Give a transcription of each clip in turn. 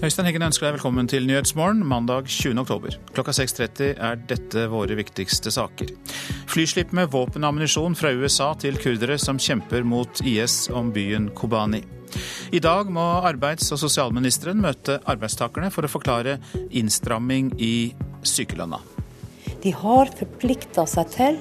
Øystein Heggen ønsker deg velkommen til Nyhetsmorgen mandag 20. oktober. Klokka 6.30 er dette våre viktigste saker. Flyslipp med våpen og ammunisjon fra USA til kurdere som kjemper mot IS om byen Kobani. I dag må arbeids- og sosialministeren møte arbeidstakerne for å forklare innstramming i sykelønna. De har forplikta seg til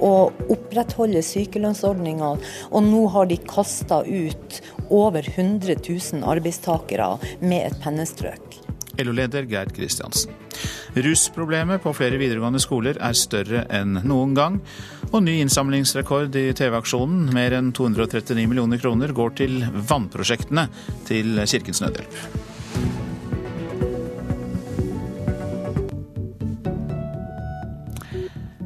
å opprettholde sykelønnsordninga, og nå har de kasta ut over 100 000 arbeidstakere med et pennestrøk. LO-leder Gerd Kristiansen. Rusproblemet på flere videregående skoler er større enn noen gang. Og ny innsamlingsrekord i TV-aksjonen. Mer enn 239 millioner kroner går til vannprosjektene til Kirkens Nødhjelp.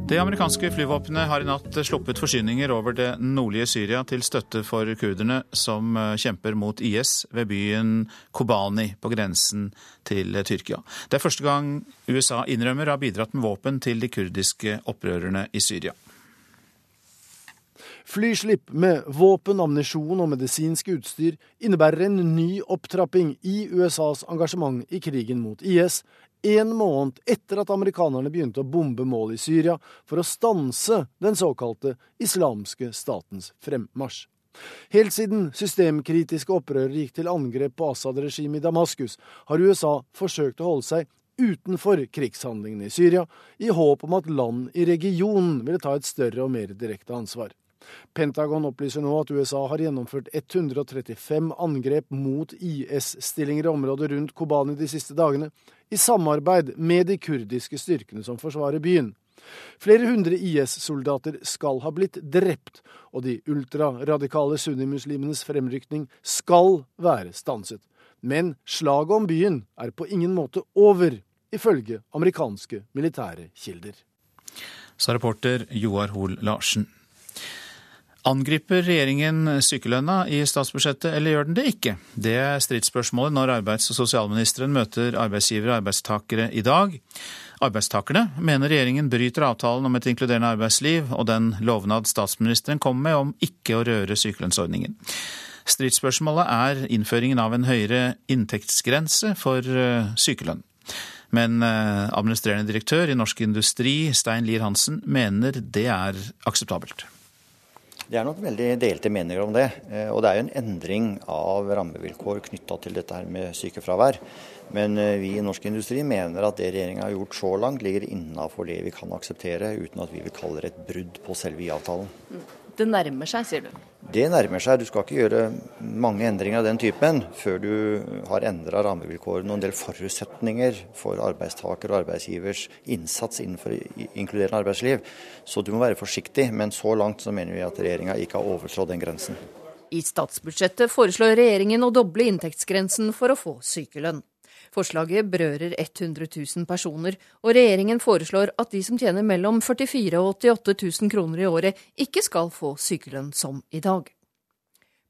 Det amerikanske flyvåpenet har i natt sluppet forsyninger over det nordlige Syria til støtte for kurderne som eh, kjemper mot IS ved byen Kobani på grensen til Tyrkia. Det er første gang USA innrømmer å ha bidratt med våpen til de kurdiske opprørerne i Syria. Flyslipp med våpen, ammunisjon og medisinsk utstyr innebærer en ny opptrapping i USAs engasjement i krigen mot IS, en måned etter at amerikanerne begynte å bombe mål i Syria for å stanse den såkalte islamske statens fremmarsj. Helt siden systemkritiske opprørere gikk til angrep på Assad-regimet i Damaskus, har USA forsøkt å holde seg utenfor krigshandlingene i Syria, i håp om at land i regionen ville ta et større og mer direkte ansvar. Pentagon opplyser nå at USA har gjennomført 135 angrep mot IS-stillinger i området rundt Kobani de siste dagene, i samarbeid med de kurdiske styrkene som forsvarer byen. Flere hundre IS-soldater skal ha blitt drept, og de ultraradikale sunnimuslimenes fremrykning skal være stanset. Men slaget om byen er på ingen måte over, ifølge amerikanske militære kilder. Sa reporter Joar Hoel Larsen. Angriper regjeringen sykelønna i statsbudsjettet, eller gjør den det ikke? Det er stridsspørsmålet når arbeids- og sosialministeren møter arbeidsgivere og arbeidstakere i dag. Arbeidstakerne mener regjeringen bryter avtalen om et inkluderende arbeidsliv og den lovnad statsministeren kom med om ikke å røre sykelønnsordningen. Stridsspørsmålet er innføringen av en høyere inntektsgrense for eh, sykelønn. Men eh, administrerende direktør i Norsk Industri, Stein Lier Hansen, mener det er akseptabelt. Det er nok veldig delte meninger om det. Eh, og det er jo en endring av rammevilkår knytta til dette her med sykefravær. Men eh, vi i Norsk Industri mener at det regjeringa har gjort så langt, ligger innafor det vi kan akseptere, uten at vi vil kalle det et brudd på selve IA-avtalen. Det nærmer seg, sier du? Det nærmer seg. Du skal ikke gjøre mange endringer av den typen før du har endra rammevilkårene og en del forutsetninger for arbeidstaker og arbeidsgivers innsats innenfor inkluderende arbeidsliv. Så du må være forsiktig, men så langt så mener vi at regjeringa ikke har overtrådt den grensen. I statsbudsjettet foreslår regjeringen å doble inntektsgrensen for å få sykelønn. Forslaget berører 100 000 personer, og regjeringen foreslår at de som tjener mellom 44 og 88 000 kroner i året, ikke skal få sykelønn som i dag.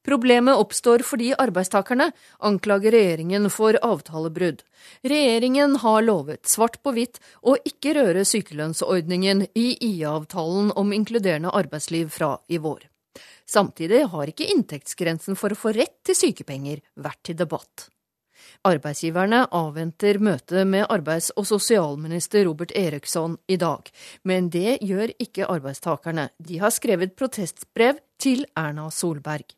Problemet oppstår fordi arbeidstakerne anklager regjeringen for avtalebrudd. Regjeringen har lovet svart på hvitt å ikke røre sykelønnsordningen i IA-avtalen om inkluderende arbeidsliv fra i vår. Samtidig har ikke inntektsgrensen for å få rett til sykepenger vært til debatt. Arbeidsgiverne avventer møtet med arbeids- og sosialminister Robert Eriksson i dag, men det gjør ikke arbeidstakerne. De har skrevet protestbrev til Erna Solberg.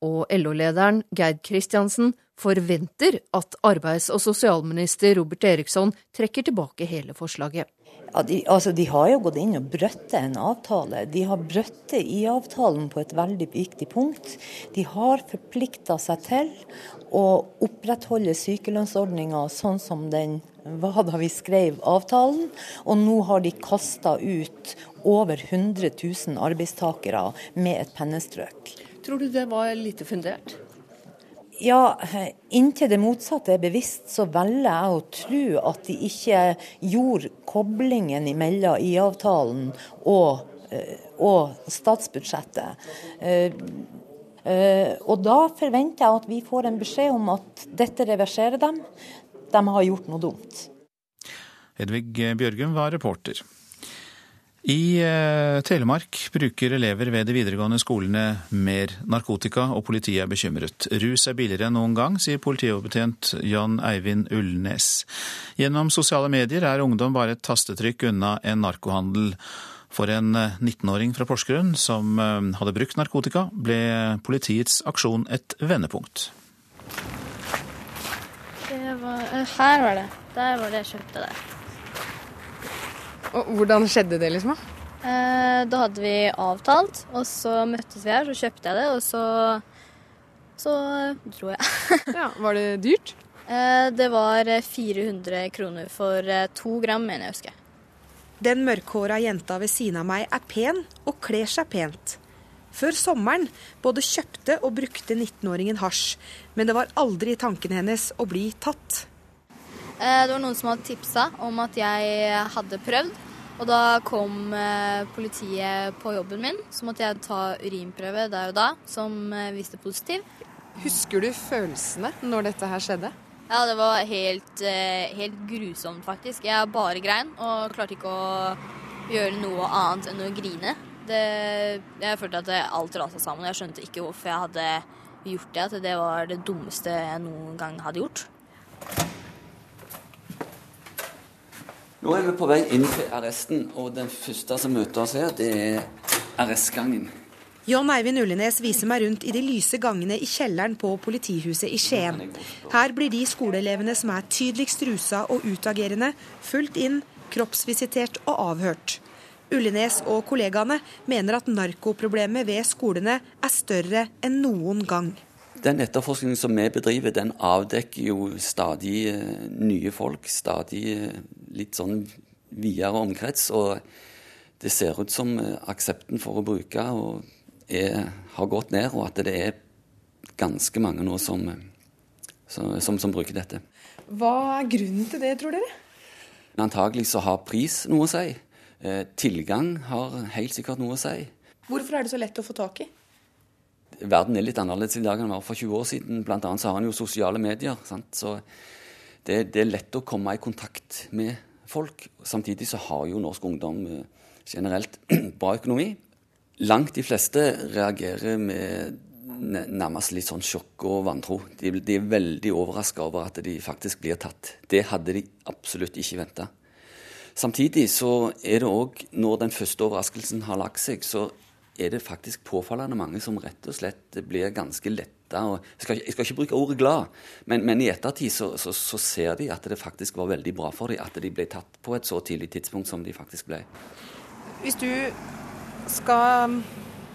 Og LO-lederen Geir Kristiansen forventer at arbeids- og sosialminister Robert Eriksson trekker tilbake hele forslaget. Ja, de, altså, de har jo gått inn og brøttet en avtale. De har brøttet i avtalen på et veldig viktig punkt. De har forplikta seg til å opprettholde sykelønnsordninga sånn som den var da vi skrev avtalen. Og nå har de kasta ut over 100 000 arbeidstakere med et pennestrøk. Tror du det var lite fundert? Ja, inntil det motsatte er bevisst, så velger jeg å tro at de ikke gjorde koblingen mellom IA-avtalen og, eh, og, statsbudsjettet. Eh, og da forventer jeg at vi får en beskjed om at dette reverserer dem. De har gjort noe dumt. Hedvig Bjørgum var reporter. I eh, Telemark bruker elever ved de videregående skolene mer narkotika, og politiet er bekymret. Rus er billigere enn noen gang, sier politioverbetjent Jan Eivind Ullnes. Gjennom sosiale medier er ungdom bare et tastetrykk unna en narkohandel. For en 19-åring fra Porsgrunn som eh, hadde brukt narkotika, ble politiets aksjon et vendepunkt. Var, eh, her var det. Der var det jeg kjøpte det. Og Hvordan skjedde det, liksom? Eh, da hadde vi avtalt, og så møttes vi her, så kjøpte jeg det, og så, så dro jeg. ja, Var det dyrt? Eh, det var 400 kroner for eh, to gram, mener jeg å huske. Den mørkhåra jenta ved siden av meg er pen og kler seg pent. Før sommeren både kjøpte og brukte 19-åringen hasj, men det var aldri i tankene hennes å bli tatt. Eh, det var noen som hadde tipsa om at jeg hadde prøvd. Og da kom eh, politiet på jobben min, så måtte jeg ta urinprøve der og da, som eh, viste positiv. Husker du følelsene når dette her skjedde? Ja, det var helt, helt grusomt, faktisk. Jeg bare grein og klarte ikke å gjøre noe annet enn å grine. Det, jeg følte at alt rasa sammen. Jeg skjønte ikke hvorfor jeg hadde gjort det. At det var det dummeste jeg noen gang hadde gjort. Nå er vi på vei inn til arresten, og den første som møter oss her, det er arrestgangen. John Eivind Ullenes viser meg rundt i de lyse gangene i kjelleren på politihuset i Skien. Her blir de skoleelevene som er tydeligst rusa og utagerende, fulgt inn, kroppsvisitert og avhørt. Ullenes og kollegaene mener at narkoproblemet ved skolene er større enn noen gang. Den etterforskningen som vi bedriver, den avdekker jo stadig eh, nye folk. Stadig eh, litt sånn videre omkrets. Og det ser ut som eh, aksepten for å bruke er, har gått ned, og at det er ganske mange nå som, som, som, som bruker dette. Hva er grunnen til det, tror dere? Antagelig så har pris noe å si. Tilgang har helt sikkert noe å si. Hvorfor er det så lett å få tak i? verden er litt annerledes i dag enn den var for 20 år siden. Blant annet så har han jo sosiale medier. Sant? Så det, det, er lett å komme i kontakt med folk. Samtidig så har jo norsk ungdom eh, generelt bra økonomi. Langt de fleste reagerer med nærmest litt sånn sjokk og vantro. De, de er veldig overraska over at de faktisk blir tatt. Det hadde de absolutt ikke venta. Samtidig så er det òg, når den første overraskelsen har lagt seg, så er det faktisk påfallende mange som rett og slett blir ganske letta. Jeg skal, jeg skal ikke bruke ordet glad, men, men i ettertid så, så, så, ser de at det faktisk var veldig bra for dem at de ble tatt på et så tidlig tidspunkt som de faktisk ble. Hvis du skal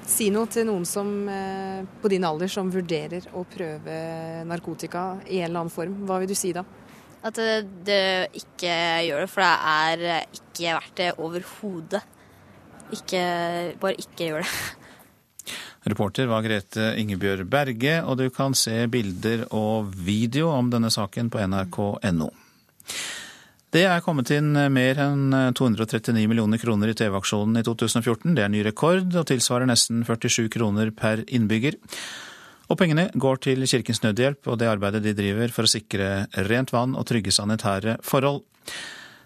si noe til noen som eh, på din alder som vurderer å prøve narkotika i en eller annen form, hva vil du si da? At det, det ikke gjør det, for det er ikke verdt det overhodet. Ikke, bare ikke gjør det. Reporter var Grete Ingebjørg Berge, og du kan se bilder og video om denne saken på nrk.no. Det er kommet inn mer enn 239 millioner kroner i TV-aksjonen i 2014. Det er ny rekord og tilsvarer nesten 47 kroner per innbygger. Og pengene går til Kirkens Nødhjelp og det arbeidet de driver for å sikre rent vann og trygge sanitære forhold.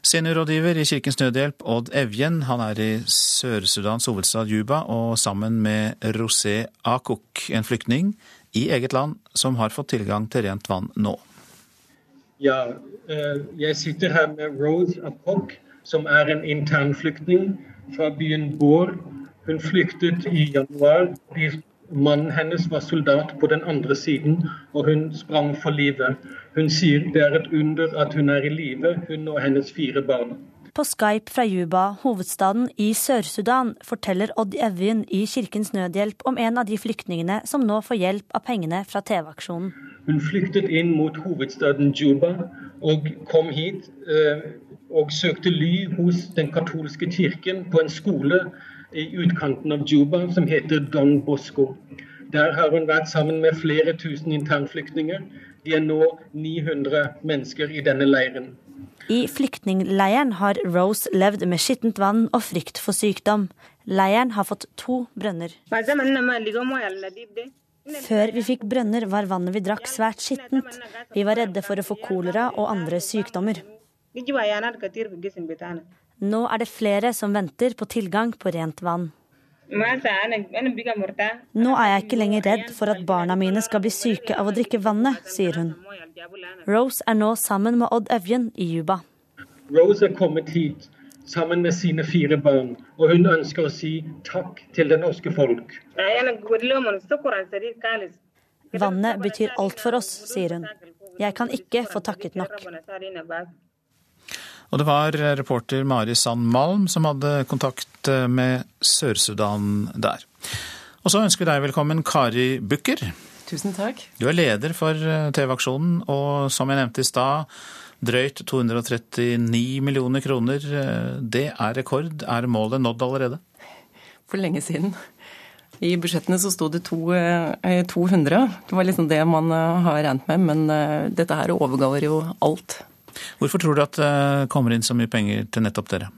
Seniorrådgiver i Kirkens Nødhjelp, Odd Evjen, han er i Sør-Sudans hovedstad Juba, og sammen med Rosé Akuk, en flyktning i eget land som har fått tilgang til rent vann nå. Ja, eh, jeg sitter her med Rose Akok, som er en internflyktning fra byen Bård. Hun flyktet i januar. Mannen hennes var soldat på den andre siden, og hun sprang for livet. Hun sier det er et under at hun er i live, hun og hennes fire barn. På Skype fra Juba, hovedstaden i Sør-Sudan, forteller Odd Evjen i Kirkens Nødhjelp om en av de flyktningene som nå får hjelp av pengene fra TV-aksjonen. Hun flyktet inn mot hovedstaden Juba og kom hit eh, og søkte ly hos den katolske kirken på en skole i utkanten av Juba som heter Don Bosco. Der har hun vært sammen med flere tusen internflyktninger. De er nå 900 mennesker i denne leiren. I flyktningleiren har Rose levd med skittent vann og frykt for sykdom. Leiren har fått to brønner. Før vi fikk brønner, var vannet vi drakk svært skittent. Vi var redde for å få kolera og andre sykdommer. Nå er det flere som venter på tilgang på rent vann. Nå er jeg ikke lenger redd for at barna mine skal bli syke av å drikke vannet, sier hun. Rose er nå sammen med Odd Evjen i Juba. Rose er kommet hit sammen med sine fire barn, og hun ønsker å si takk til det norske folk. Vannet betyr alt for oss, sier hun. Jeg kan ikke få takket nok. Og det var reporter Mari Sand Malm som hadde kontakt med Sør-Sudan der. Og så ønsker vi deg velkommen, Kari Bukker. Tusen takk. Du er leder for TV-aksjonen, og som jeg nevnte i stad, drøyt 239 millioner kroner. Det er rekord. Er målet nådd allerede? For lenge siden. I budsjettene så sto det to, 200. Det var liksom det man har regnet med, men dette her overgår jo alt. Hvorfor tror du at det kommer inn så mye penger til nettopp dere?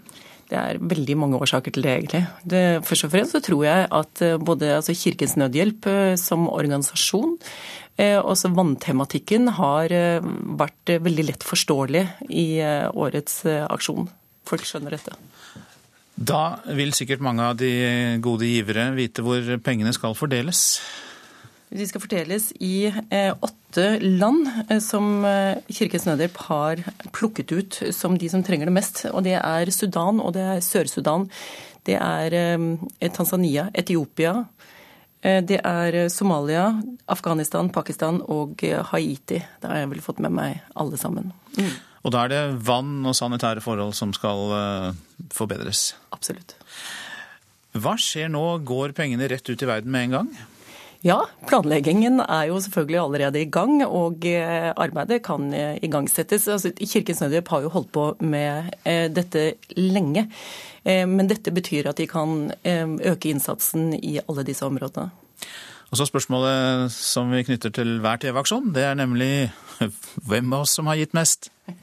Det er veldig mange årsaker til det, egentlig. Det, først og fremst så tror jeg at både altså Kirkens Nødhjelp som organisasjon, også vanntematikken, har vært veldig lett forståelig i årets aksjon. Folk skjønner dette. Da vil sikkert mange av de gode givere vite hvor pengene skal fordeles? De skal fordeles i åtte land som Kirkens Nødhjelp har plukket ut som de som trenger det mest. Og det er Sudan og det er Sør-Sudan. Det er Tanzania, Etiopia. Det er Somalia, Afghanistan, Pakistan og Haiti. Da har jeg vel fått med meg alle sammen. Mm. Og da er det vann og sanitære forhold som skal forbedres? Absolutt. Hva skjer nå? Går pengene rett ut i verden med en gang? Ja, planleggingen er jo selvfølgelig allerede i gang, og arbeidet kan igangsettes. Altså, Kirkens Nødhjelp har jo holdt på med dette lenge. Men dette betyr at de kan øke innsatsen i alle disse områdene. Og så Spørsmålet som vi knytter til hver TV-aksjon, det er nemlig hvem av oss som har gitt mest?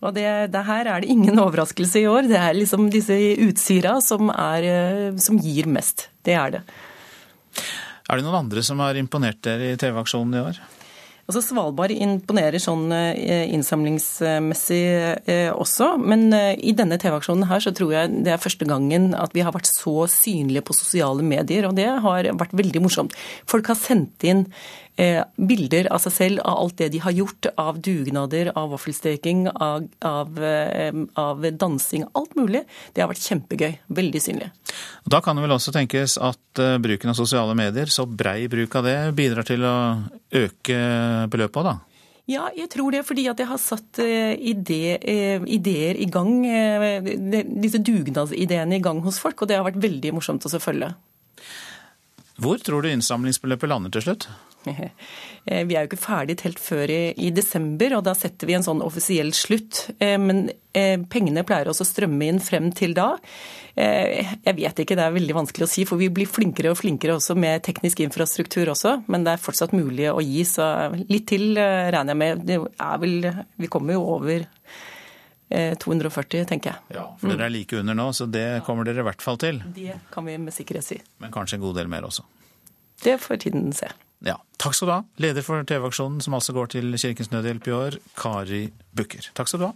Og det, det, her er det ingen overraskelse i år. Det er liksom disse Utsira som, er, som gir mest. Det er det. Er det noen andre som har imponert dere i TV-aksjonen i år? Altså Svalbard imponerer sånn innsamlingsmessig også, men i denne TV-aksjonen her så tror jeg det er første gangen at vi har vært så synlige på sosiale medier, og det har vært veldig morsomt. Folk har sendt inn bilder av seg selv, av alt det de har gjort, av dugnader, av vaffelsteking, av, av, av, dansing, alt mulig. Det har vært kjempegøy. Veldig synlig. Da kan det vel også tenkes at bruken av sosiale medier, så brei bruk av det, bidrar til å øke beløpet da? Ja, jeg tror det fordi at jeg har satt ide, ideer i gang, disse dugnadsideene i gang hos folk, og det har vært veldig morsomt å følge. Hvor tror du innsamlingsbeløpet lander til slutt? Vi er jo ikke ferdig telt før i, i, desember, og da setter vi en sånn offisiell slutt. Men pengene pleier også å strømme inn frem til da. Jeg vet ikke, det er veldig vanskelig å si, for vi blir flinkere og flinkere også med teknisk infrastruktur også. Men det er fortsatt mulig å gi, så litt til regner jeg med. Det er vel, vi kommer jo over 240, tenker jeg. Ja, for dere er like under nå, så det kommer dere i hvert fall til. Det kan vi med sikkerhet si. Men kanskje en god del mer også. Det får tiden se. Ja, Takk skal du ha, leder for TV-aksjonen som altså går til Kirkens Nødhjelp i år, Kari Bukker. Takk skal du ha.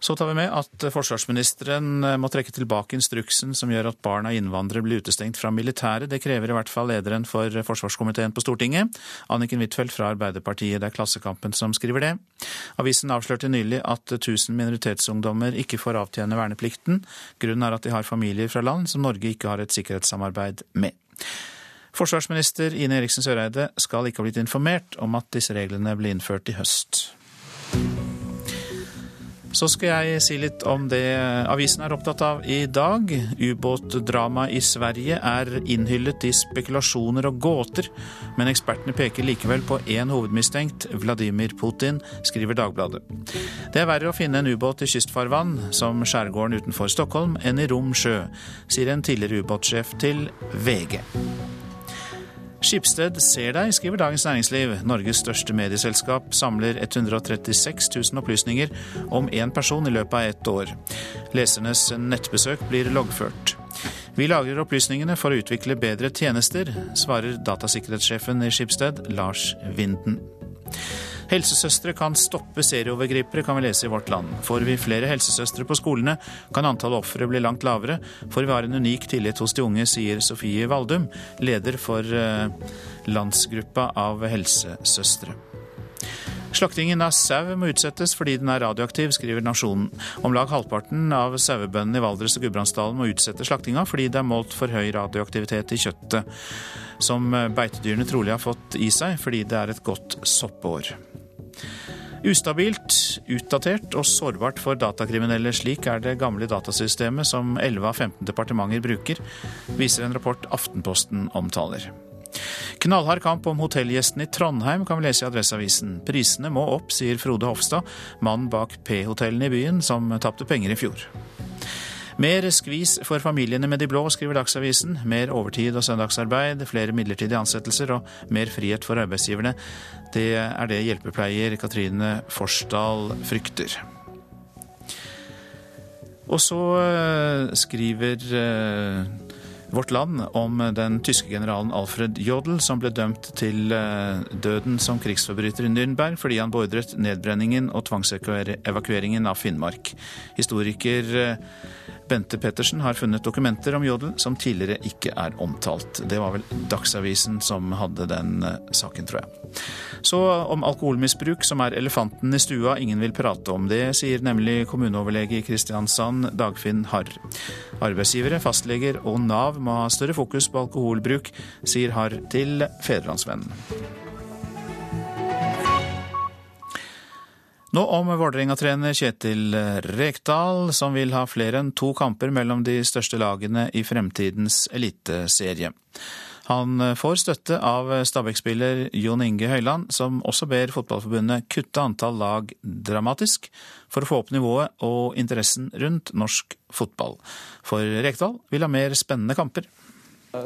Så tar vi med at forsvarsministeren må trekke tilbake instruksen som gjør at barn av innvandrere blir utestengt fra militæret. Det krever i hvert fall lederen for forsvarskomiteen på Stortinget, Anniken Huitfeldt fra Arbeiderpartiet. Det er Klassekampen som skriver det. Avisen avslørte nylig at 1000 minoritetsungdommer ikke får avtjene verneplikten. Grunnen er at de har familier fra land som Norge ikke har et sikkerhetssamarbeid med. Forsvarsminister Ine Eriksen Søreide skal ikke ha blitt informert om at disse reglene ble innført i høst. Så skal jeg si litt om det avisen er opptatt av i dag. Ubåtdramaet i Sverige er innhyllet i spekulasjoner og gåter, men ekspertene peker likevel på én hovedmistenkt, Vladimir Putin, skriver Dagbladet. Det er verre å finne en ubåt i kystfarvann, som skjærgården utenfor Stockholm, enn i rom sjø, sier en tidligere ubåtsjef til VG. Skipsted ser deg, skriver Dagens Næringsliv. Norges største medieselskap samler 136 000 opplysninger om én person i løpet av ett år. Lesernes nettbesøk blir loggført. Vi lagrer opplysningene for å utvikle bedre tjenester, svarer datasikkerhetssjefen i Skipsted, Lars Vinden. Helsesøstre kan stoppe serieovergripere, kan vi lese i Vårt Land. Får vi flere helsesøstre på skolene, kan antallet ofre bli langt lavere, for vi har en unik tillit hos de unge, sier Sofie Valdum, leder for eh, landsgruppa av helsesøstre. Slaktingen av sau må utsettes fordi den er radioaktiv, skriver Nasjonen. Om lag halvparten av sauebøndene i Valdres og Gudbrandsdalen må utsette slaktinga fordi det er målt for høy radioaktivitet i kjøttet, som beitedyrene trolig har fått i seg fordi det er et godt soppår. Ustabilt, utdatert og sårbart for datakriminelle. Slik er det gamle datasystemet som 11 av 15 departementer bruker, viser en rapport Aftenposten omtaler. Knallhard kamp om hotellgjestene i Trondheim kan vi lese i Adresseavisen. Prisene må opp, sier Frode Hofstad, mannen bak P-hotellene i byen, som tapte penger i fjor. Mer skvis for familiene med de blå, skriver Dagsavisen. Mer overtid og søndagsarbeid, flere midlertidige ansettelser og mer frihet for arbeidsgiverne. Det er det hjelpepleier Katrine Forsdal frykter. Og så eh, skriver eh, Vårt Land om den tyske generalen Alfred Jodel, som ble dømt til eh, døden som krigsforbryter i Nürnberg fordi han beordret nedbrenningen og tvangsevakueringen av Finnmark. Historiker Bente Pettersen har funnet dokumenter om Jodel som tidligere ikke er omtalt. Det var vel Dagsavisen som hadde den eh, saken, tror jeg. Så om alkoholmisbruk, som er elefanten i stua ingen vil prate om. Det sier nemlig kommuneoverlege i Kristiansand, Dagfinn Harr. Arbeidsgivere, fastleger og Nav må ha større fokus på alkoholbruk, sier Harr til Fedrelandsvennen. Nå om Vålerenga-trener Kjetil Rekdal, som vil ha flere enn to kamper mellom de største lagene i fremtidens eliteserie. Han får støtte av Stabæk-spiller Jon Inge Høyland, som også ber Fotballforbundet kutte antall lag dramatisk for å få opp nivået og interessen rundt norsk fotball. For Rekdal vil ha mer spennende kamper.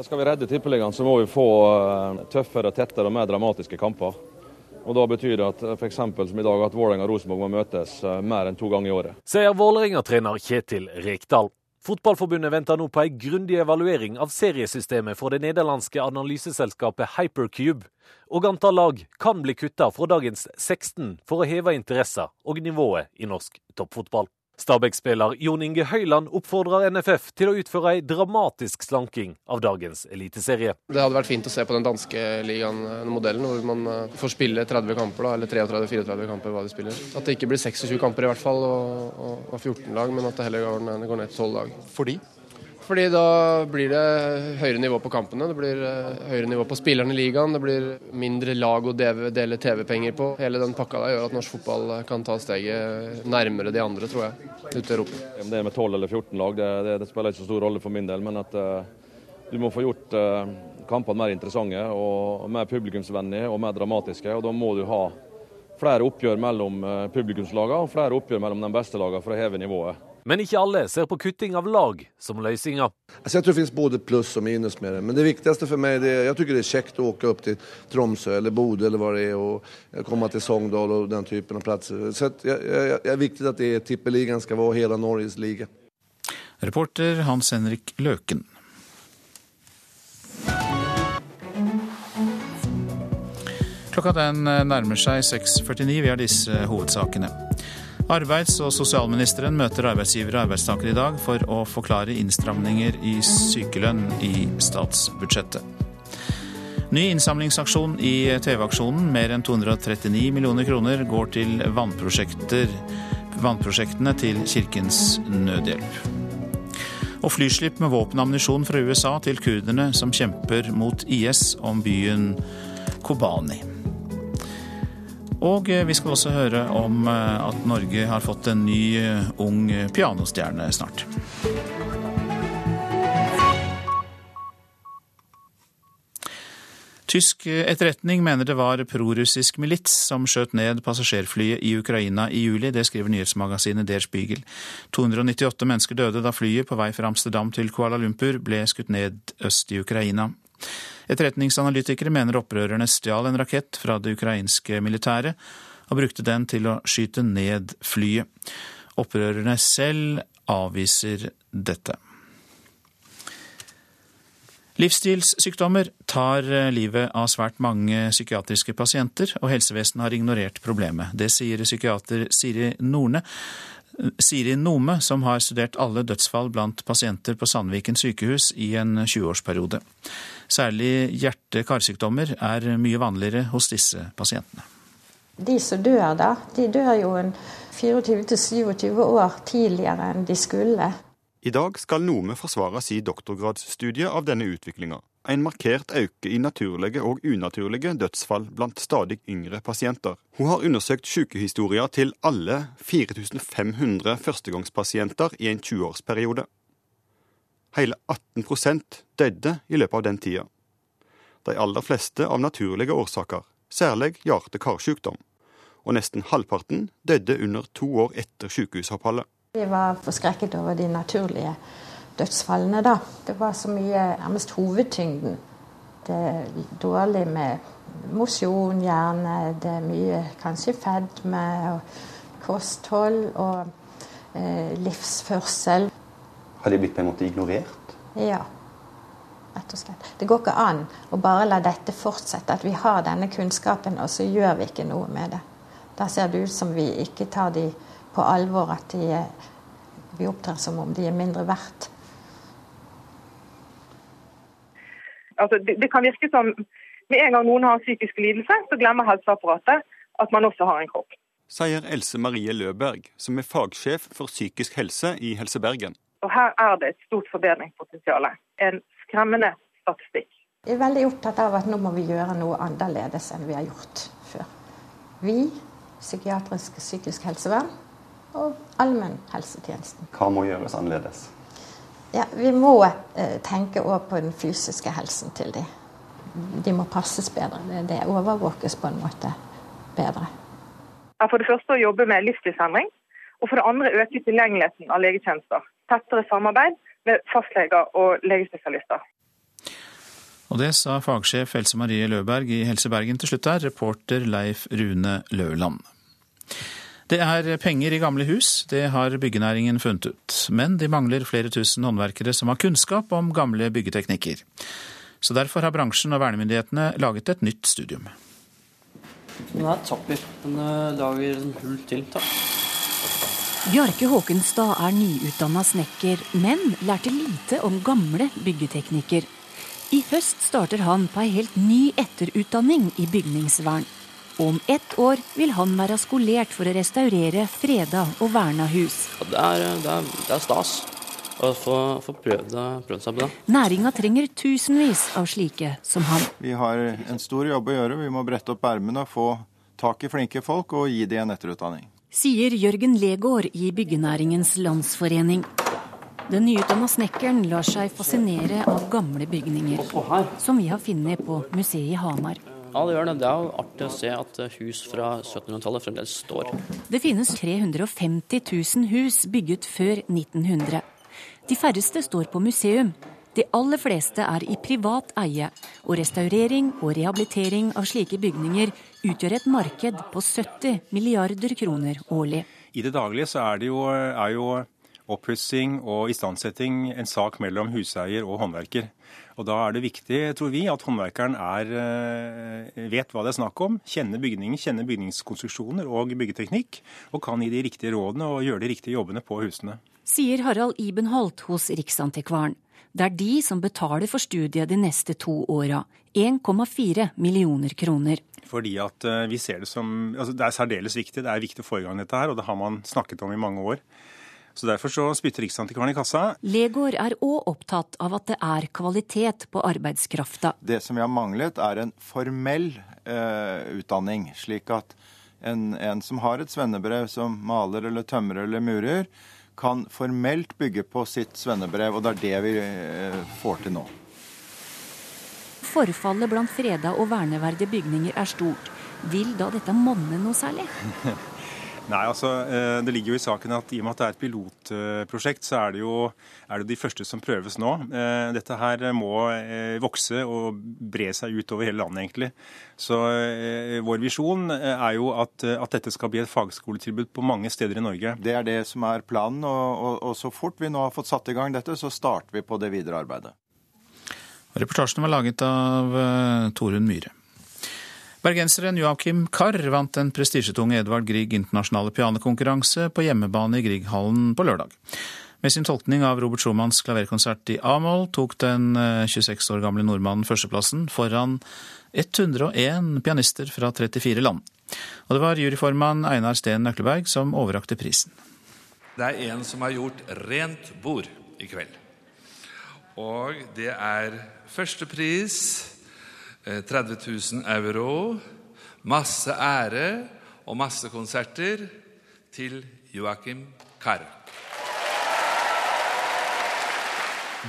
Skal vi redde Tippeligaen, så må vi få eh, tøffere, tettere og mer dramatiske kamper. Og Da betyr det at f.eks. som i dag at Vålerenga og Rosenborg må møtes eh, mer enn to ganger i året. Sier Vålerenga-trener Kjetil Rekdal. Fotballforbundet venter nå på en grundig evaluering av seriesystemet for det nederlandske analyseselskapet Hypercube. Og antall lag kan bli kutta fra dagens 16 for å heve interesser og nivået i norsk toppfotball. Stabæk-spiller Jon Inge Høyland oppfordrer NFF til å utføre ei dramatisk slanking av dagens eliteserie. Det hadde vært fint å se på den danske ligaen, modellen, hvor man eh, får spille 30 kamper, da, eller 33-34 kamper hva de spiller. At det ikke blir 26 kamper i hvert fall, og, og, og 14 lag, men at det heller går, går ned til 12 lag. Fordi? Fordi da blir det høyere nivå på kampene, det blir eh, høyere nivå på spillerne i ligaen, det blir mindre lag å dele TV-penger på. Hele den pakka der gjør at norsk fotball kan ta steget nærmere de andre, tror jeg, ute i Europa. Om det med 12 eller 14 lag, det, det, det, spiller ikke så stor rolle for min del. Men at uh, du må få gjort uh, kampene mer interessante og mer publikumsvennlige og mer dramatiske. og Da må du ha flere oppgjør mellom publikumslagene og flere oppgjør mellom de beste lagene for å heve nivået. Men ikke alle ser på kutting av lag som løsninga. Altså, jeg tror det finnes både pluss og minus med det. Men det viktigste for meg er jeg det er kjekt å åke opp til Tromsø eller Bodø eller hva det er, og komme til Sogndal og den typen av plasser. Så det er viktig at det er tippeligaen skal være hele Norges liga. Reporter Hans Henrik Løken. Klokka den nærmer seg 6.49. Vi har disse hovedsakene. Arbeids- og sosialministeren møter arbeidsgivere og arbeidstakere i dag for å forklare innstramninger i sykelønn i statsbudsjettet. Ny innsamlingsaksjon i TV-aksjonen. Mer enn 239 millioner kroner går til vannprosjektene til Kirkens Nødhjelp. Og flyslipp med våpen og ammunisjon fra USA til kurderne som kjemper mot IS om byen Kobani. Og eh, vi skal også høre om eh, at Norge har fått en ny eh, ung pianostjerne snart. Tysk etterretning mener det var prorussisk milits som skjøt ned passasjerflyet i Ukraina i juli. Det skriver nyhetsmagasinet Der Spiegel. 298 mennesker døde da flyet på vei fra Amsterdam til Kuala Lumpur ble skutt ned øst i Ukraina. Etterretningsanalytikere mener opprørerne stjal en rakett fra det ukrainske militæret og brukte den til å skyte ned flyet. Opprørerne selv avviser dette. Livsstilssykdommer tar eh, livet av svært mange psykiatriske pasienter, og helsevesenet har ignorert problemet. Det sier psykiater Siri Norne. Siri Nome, som har studert alle dødsfall blant pasienter på Sandviken sykehus i en 20-årsperiode. Særlig hjerte-karsykdommer er mye vanligere hos disse pasientene. De som dør da, de dør jo 24-27 år tidligere enn de skulle. I dag skal Nome forsvare sin doktorgradsstudie av denne utviklinga. En markert øke i naturlige og unaturlige dødsfall blant stadig yngre pasienter. Hun har undersøkt sykehistorier til alle 4500 førstegangspasienter i en 20-årsperiode. Hele 18% døde i løpet av den tida. De aller fleste av naturlige årsaker, særlig hjerte-karsykdom. Og nesten halvparten døde under to år etter sykehusoppholdet. Vi var forskrekket over de naturlige dødsfallene, da. Det var så mye, nærmest hovedtyngden. Det er dårlig med mosjon, gjerne. Det er mye kanskje fedme og kosthold og eh, livsførsel. Har de blitt på en måte ignorert? Ja, rett og slett. Det går ikke an å bare la dette fortsette, at vi har denne kunnskapen, og så gjør vi ikke noe med det. Da ser det ut som vi ikke tar de på alvor at de, vi opptrer som om de er mindre verdt. Altså, det, det, kan virke som med en gang noen har psykisk lidelse, så glemmer helseapparatet at man også har en kropp. Sier Else Marie Løberg, som er fagsjef for psykisk helse i Helse Bergen. Og Her er det et stort forbedringspotensial. En skremmende statistikk. Jeg er veldig opptatt av at nå må vi gjøre noe annerledes enn vi har gjort før. Vi, psykiatrisk psykisk helsevern, og allmennhelsetjenesten. Hva må gjøres annerledes? Ja, Vi må eh, tenke òg på den fysiske helsen til de. De må passes bedre. Det, det overvåkes på en måte bedre. For det første å jobbe med livsstilsendring. Og for det andre øke tilgjengeligheten av legetjenester. Tettere samarbeid med fastleger og legespesialister. Og det sa fagsjef Else Marie Løberg i Helse Bergen til slutt her, reporter Leif Rune Løland. Det er penger i gamle hus, det har byggenæringen funnet ut. Men de mangler flere tusen håndverkere som har kunnskap om gamle byggeteknikker. Så derfor har bransjen og vernemyndighetene laget et nytt studium. Den er tapper. Den lager lager hull til. Takk. Bjarke Håkenstad er nyutdanna snekker, men lærte lite om gamle byggeteknikker. I høst starter han på ei helt ny etterutdanning i bygningsvern. Om ett år vil han være skolert for å restaurere freda og verna hus. Det er, det er, det er stas å få, få prøvd, prøvd, seg på det. Næringa trenger tusenvis av slike som han. Vi har en stor jobb å gjøre. Vi må brette opp ermene, få tak i flinke folk og gi dem en etterutdanning. Sier Jørgen Legård i Byggenæringens Landsforening. Den nyutdanna snekkeren lar seg fascinere av gamle bygninger, som vi har funnet på museet i Hamar. Ja, det gjør det. Det er jo artig å se at hus fra 1700-tallet fremdeles står. Det finnes 350 000 hus bygget før 1900. De færreste står på museum. De aller fleste er i privat eie, og restaurering og rehabilitering av slike bygninger utgjør et marked på 70 milliarder kroner årlig. I det daglige så er, det jo, er jo oppussing og istandsetting en sak mellom huseier og håndverker. Og Da er det viktig, tror vi, at håndverkeren er, eh, vet hva det er snakk om, kjenner bygningen, kjenner bygningskonstruksjoner og byggeteknikk, og kan gi de riktige rådene og gjøre de riktige jobbene på husene. Sier Harald Ibenholt hos Riksantikvaren. Det er de som betaler for studiet de neste to åra. 1,4 millioner kroner. Fordi at eh, vi ser Det som, altså det er særdeles viktig. Det er viktig å få i gang dette her, og det har man snakket om i mange år. Så Derfor så spytter Riksantikvaren i kassa. Legård er òg opptatt av at det er kvalitet på arbeidskrafta. Det som vi har manglet, er en formell eh, utdanning. Slik at en, en, som har et svennebrev som maler eller tømrer eller murer, kan formelt bygge på sitt svennebrev. Og det er det vi eh, får til nå. Forfallet blant freda og verneverdige bygninger er stort. Vil da dette monne noe særlig? Nei, altså eh, Det ligger jo i saken at i og med at det er et pilotprosjekt, så er det jo er det de første som prøves nå. Eh, dette her må eh, vokse og bre seg ut over hele landet, egentlig. Så vår visjon er jo at, at dette skal bli et fagskoletilbud på mange steder i Norge. Det er det som er planen, og, og, og så fort vi nå har fått satt i gang dette, så starter vi på det videre arbeidet. Reportasjen var laget av Torunn Myhre. Bergenseren Joakim Karr vant den prestisjetunge Edvard Grieg internasjonale pianokonkurranse på hjemmebane i Grieghallen på lørdag. Med sin tolkning av Robert Schumanns klaverkonsert i A-moll tok den 26 eh, år gamle nordmannen førsteplassen foran 101 pianister fra 34 land. Og det var juryformann Einar Steen Nøkleberg som overrakte prisen. Det er en som har gjort rent bord i kveld. Og det er førstepris 30 eh, 000 euro, masse ære og masse konserter til Joakim Karr.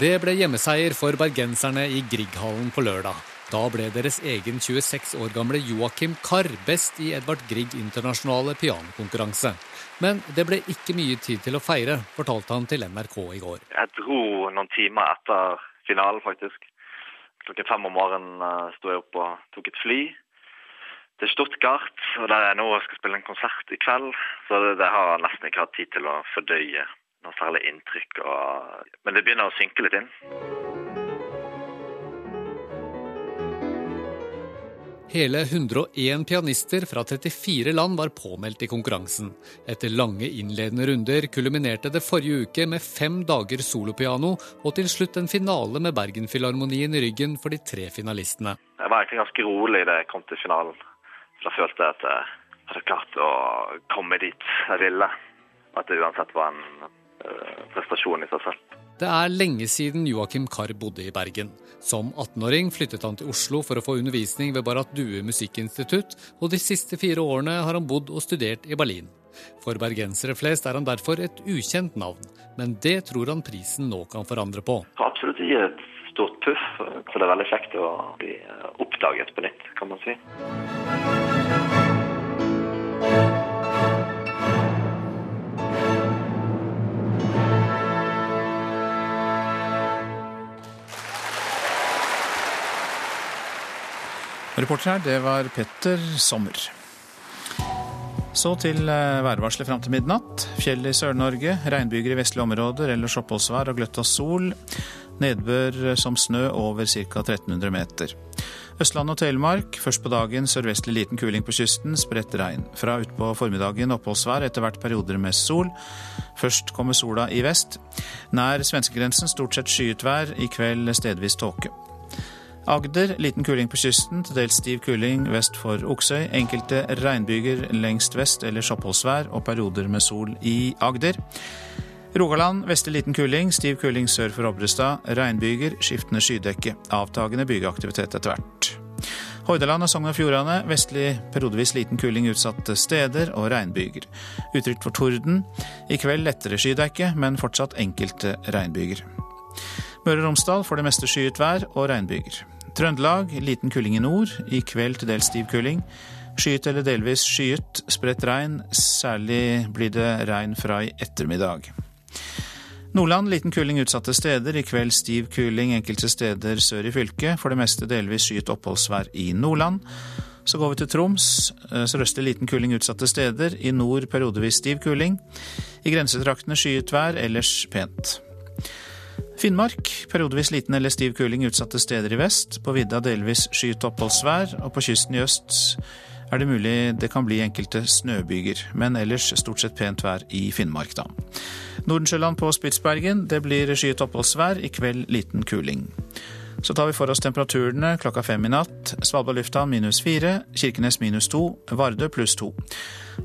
Det ble hjemmeseier for bergenserne i Grieghallen på lørdag. Da ble deres egen 26 år gamle Joakim Karr best i Edvard Grieg internasjonale pianokonkurranse. Men det ble ikke mye tid til å feire, fortalte han til NRK i går. Jeg dro noen timer etter finalen, faktisk. Klokken fem om morgenen uh, sto jeg opp og tok et fly til Stuttgart. og Der jeg nå skal spille en konsert i kveld. Så det, det har nesten ikke hatt tid til å fordøye noe særlig inntrykk. Og, men det begynner å synke litt inn. Hele 101 pianister fra 34 land var påmeldt i konkurransen. Etter lange innledende runder kulminerte det forrige uke med fem dager solopiano, og til slutt en finale med Bergenfilharmonien i ryggen for de tre finalistene. Jeg var egentlig ganske rolig da jeg kom til finalen. Da følte jeg at jeg hadde klart å komme dit jeg ville. At det uansett var en Eh, prestasjon i seg selv. Det er lenge siden Joakim Karr bodde i Bergen. Som 18-åring flyttet han til Oslo for å få undervisning ved Barrat Due musikkinstitutt, og de siste fire årene har han bodd og studert i Berlin. For bergensere flest er han derfor et ukjent navn, men det tror han prisen nå kan forandre på. Absolutt ikke et stort puff, så det er veldig kjekt å bli oppdaget på nytt, kan man si. Reporter her, det var Petter Sommer. Så til eh, værvarselet fram til midnatt. Fjell i Sør-Norge, regnbyger i vestlige områder, ellers oppholdsvær og gløtt av sol. Nedbør som snø over ca. 1300 meter. Østland og Telemark først på dagen sørvestlig liten kuling på kysten, spredt regn. Fra utpå formiddagen oppholdsvær, etter hvert perioder med sol. Først kommer sola i vest. Nær svenskegrensen stort sett skyet vær, i kveld stedvis tåke. Agder liten kuling på kysten, til dels stiv kuling vest for Oksøy. Enkelte regnbyger lengst vest eller oppholdsvær og perioder med sol i Agder. Rogaland vestlig liten kuling, stiv kuling sør for Obrestad. Regnbyger, skiftende skydekke. Avtagende bygeaktivitet etter hvert. Hordaland og Sogn og Fjordane vestlig periodevis liten kuling utsatte steder og regnbyger. Utrygt for torden. I kveld lettere skydekke, men fortsatt enkelte regnbyger. Møre og Romsdal får det meste skyet vær og regnbyger. Trøndelag liten kuling i nord. I kveld til dels stiv kuling. Skyet eller delvis skyet, spredt regn. Særlig blir det regn fra i ettermiddag. Nordland liten kuling utsatte steder. I kveld stiv kuling enkelte steder sør i fylket. For det meste delvis skyet oppholdsvær i Nordland. Så går vi til Troms. Eh, sørøstlig liten kuling utsatte steder. I nord periodevis stiv kuling. I grensetraktene skyet vær, ellers pent. Finnmark periodevis liten eller stiv kuling utsatte steder i vest. På vidda delvis skyet oppholdsvær, og på kysten i øst er det mulig det kan bli enkelte snøbyger. Men ellers stort sett pent vær i Finnmark, da. Nordensjøland på Spitsbergen, det blir skyet oppholdsvær. I kveld liten kuling. Så tar vi for oss temperaturene klokka fem i natt. Svalbard lufthavn minus fire, Kirkenes minus to, Vardø pluss to.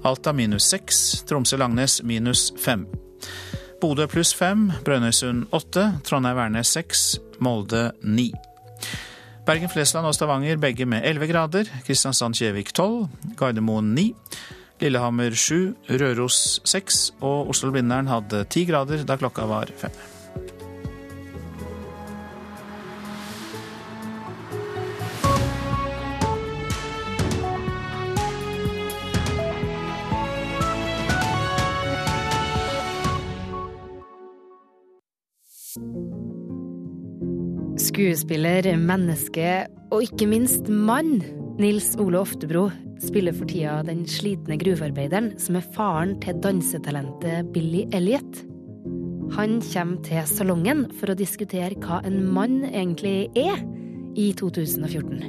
Alta minus seks, Tromsø-Langnes minus fem. Bodø pluss fem, Brønnøysund åtte, Trondheim-Værnes seks, Molde ni. Bergen-Flesland og Stavanger begge med elleve grader, Kristiansand-Kjevik tolv, Gardermoen ni, Lillehammer sju, Røros seks og Oslo-Blindern hadde ti grader da klokka var fem. Skuespiller, menneske og ikke minst mann. Nils Ole Oftebro spiller for tida den slitne gruvearbeideren som er faren til dansetalentet Billy Elliot. Han kommer til salongen for å diskutere hva en mann egentlig er, i 2014.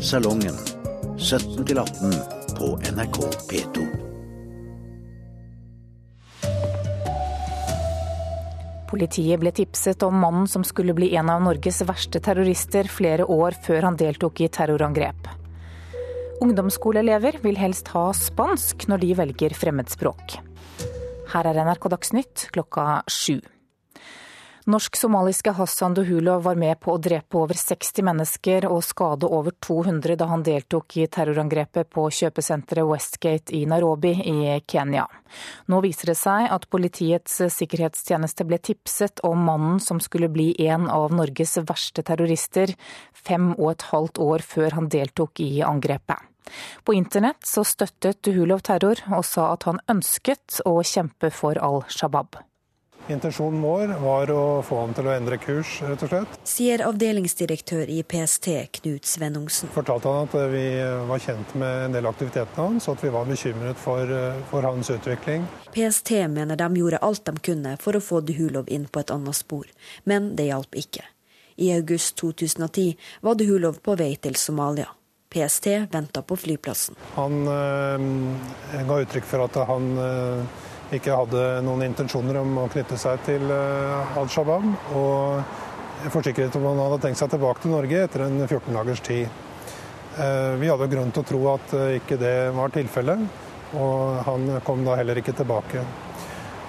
Salongen 17 18 på NRK P2. Politiet ble tipset om mannen som skulle bli en av Norges verste terrorister flere år før han deltok i terrorangrep. Ungdomsskoleelever vil helst ha spansk når de velger fremmedspråk. Her er NRK Dagsnytt klokka sju. Norsk-somaliske Hassan Duhulov var med på å drepe over 60 mennesker og skade over 200 da han deltok i terrorangrepet på kjøpesenteret Westgate i Nairobi i Kenya. Nå viser det seg at Politiets sikkerhetstjeneste ble tipset om mannen som skulle bli en av Norges verste terrorister, fem og et halvt år før han deltok i angrepet. På internett så støttet Duhulov terror og sa at han ønsket å kjempe for Al Shabaab. Intensjonen vår var å få ham til å endre kurs, rett og slett. Sier avdelingsdirektør i PST, Knut Svennungsen. Fortalte han at vi var kjent med en del aktivitetene hans, og at vi var bekymret for, for hans utvikling. PST mener de gjorde alt de kunne for å få Duhulov inn på et annet spor, men det hjalp ikke. I august 2010 var Duhulov på vei til Somalia. PST venta på flyplassen. Han øh, ga uttrykk for at han øh, ikke hadde noen intensjoner om å knytte seg til eh, Al Shabaab. Og forsikret om han hadde tenkt seg tilbake til Norge etter en 14 dagers tid. Eh, vi hadde grunn til å tro at eh, ikke det var tilfellet, og han kom da heller ikke tilbake.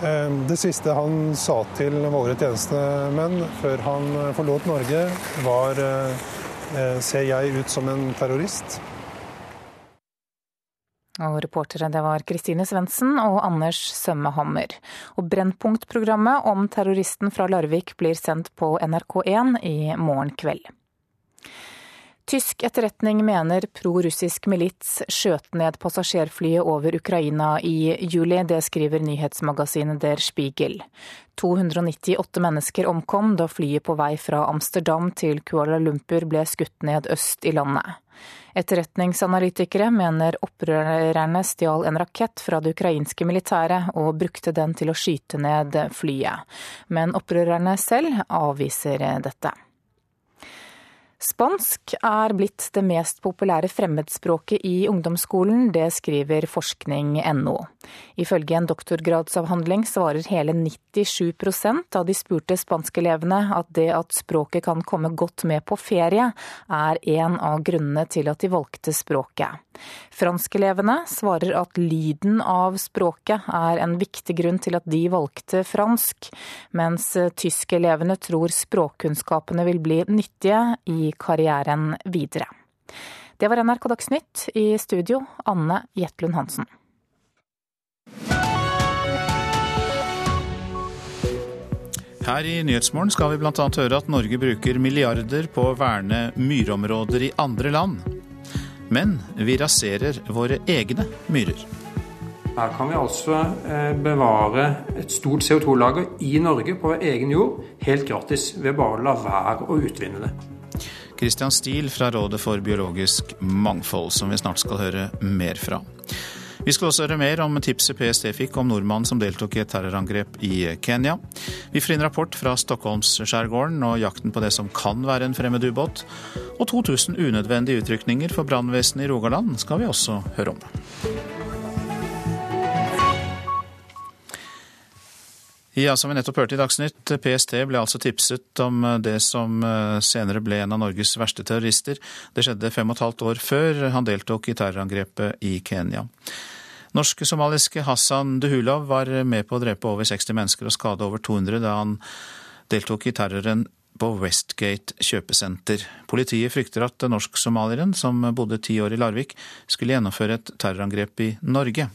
Det siste han sa til våre tjenestemenn før han forlot Norge, var ser jeg ut som en terrorist? Og reportere det var Kristine Svendsen og Anders Sømmehammer. Og Brennpunkt-programmet om terroristen fra Larvik blir sendt på NRK1 i morgen kveld. Tysk etterretning mener pro-russisk milits skjøt ned passasjerflyet over Ukraina i juli. Det skriver nyhetsmagasinet Der Spiegel. 298 mennesker omkom da flyet på vei fra Amsterdam til Kuala Lumpur ble skutt ned øst i landet. Etterretningsanalytikere mener opprørerne stjal en rakett fra det ukrainske militæret og brukte den til å skyte ned flyet. Men opprørerne selv avviser dette. Spansk er blitt det mest populære fremmedspråket i ungdomsskolen, det skriver forskning.no. Ifølge en doktorgradsavhandling svarer hele 97% av de spurte spanskelevene at det at språket kan komme godt med på ferie, er en av grunnene til at de valgte språket. Franskelevene svarer at lyden av språket er en viktig grunn til at de valgte fransk, mens tyskelevene tror språkkunnskapene vil bli nyttige i karrieren videre. Det var NRK Dagsnytt. I studio, Anne Jetlund Hansen. Her i Nyhetsmorgen skal vi bl.a. høre at Norge bruker milliarder på å verne myrområder i andre land. Men vi raserer våre egne myrer. Her kan vi altså eh, bevare et stort CO2-lager i Norge på vår egen jord helt gratis ved bare å la være å utvinne det. Christian Steele fra Rådet for biologisk mangfold, som vi snart skal høre mer fra. Vi skal også høre mer om tipset PST fikk om nordmannen som deltok i et terrorangrep i Kenya. Vi får inn rapport fra Stockholmsskjærgården og jakten på det som kan være en fremmed ubåt. Og 2000 unødvendige utrykninger for brannvesenet i Rogaland skal vi også høre om. Ja, som vi nettopp hørte i Dagsnytt, PST ble altså tipset om det som eh, senere ble en av Norges verste terrorister. Det skjedde fem og et halvt år før han deltok i terrorangrepet i Kenya. Norsk-somaliske Hassan Duhulov var med på å drepe over 60 mennesker og skade over 200 da han deltok i terroren på Westgate kjøpesenter. Politiet frykter at norsk-somalieren, som bodde ti år i Larvik, skulle gjennomføre et terrorangrep i Norge.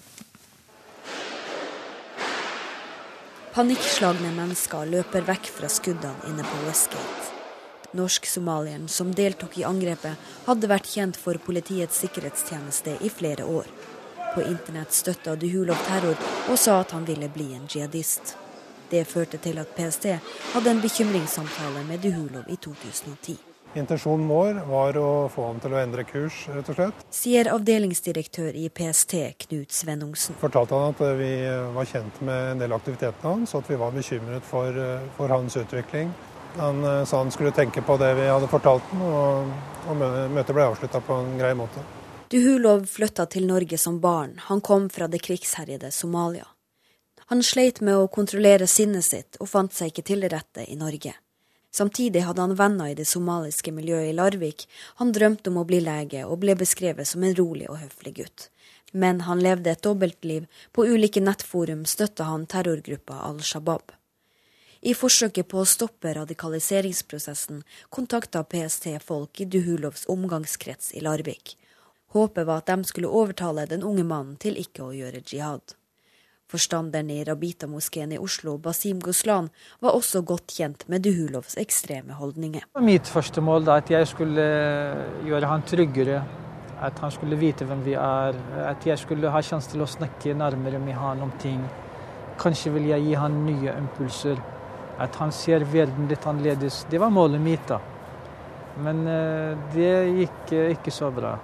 Panikkslagne mennesker løper vekk fra skuddene inne på Westgate. Norsk-somalieren som deltok i angrepet, hadde vært kjent for Politiets sikkerhetstjeneste i flere år. På internett støtta Duhulov terror og sa at han ville bli en jihadist. Det førte til at PST hadde en bekymringssamtale med Duhulov i 2010. Intensjonen vår var å få ham til å endre kurs, rett og slett. Sier avdelingsdirektør i PST, Knut Svennungsen. Fortalte han at vi var kjent med en del aktivitetene hans, og at vi var bekymret for, for hans utvikling. Han sa han skulle tenke på det vi hadde fortalt ham, og, og møtet ble avslutta på en grei måte. Duhulov flytta til Norge som barn. Han kom fra det krigsherjede Somalia. Han sleit med å kontrollere sinnet sitt og fant seg ikke til rette i Norge. Samtidig hadde han venner i det somaliske miljøet i Larvik. Han drømte om å bli lege, og ble beskrevet som en rolig og høflig gutt. Men han levde et dobbeltliv. På ulike nettforum støtta han terrorgruppa Al Shabaab. I forsøket på å stoppe radikaliseringsprosessen kontakta PST folk i Duhulovs omgangskrets i Larvik. Håpet var at de skulle overtale den unge mannen til ikke å gjøre jihad. Forstanderen i Rabita-moskeen i Oslo, Basim Goslan, var også godt kjent med Duhulovs ekstreme holdninger. Mitt første mål var at jeg skulle gjøre han tryggere. At han skulle vite hvem vi er. At jeg skulle ha sjanse til å snakke nærmere med han om ting. Kanskje vil jeg gi han nye impulser. At han ser verden litt annerledes. Det var målet mitt, da. Men eh, det gikk ikke så bra.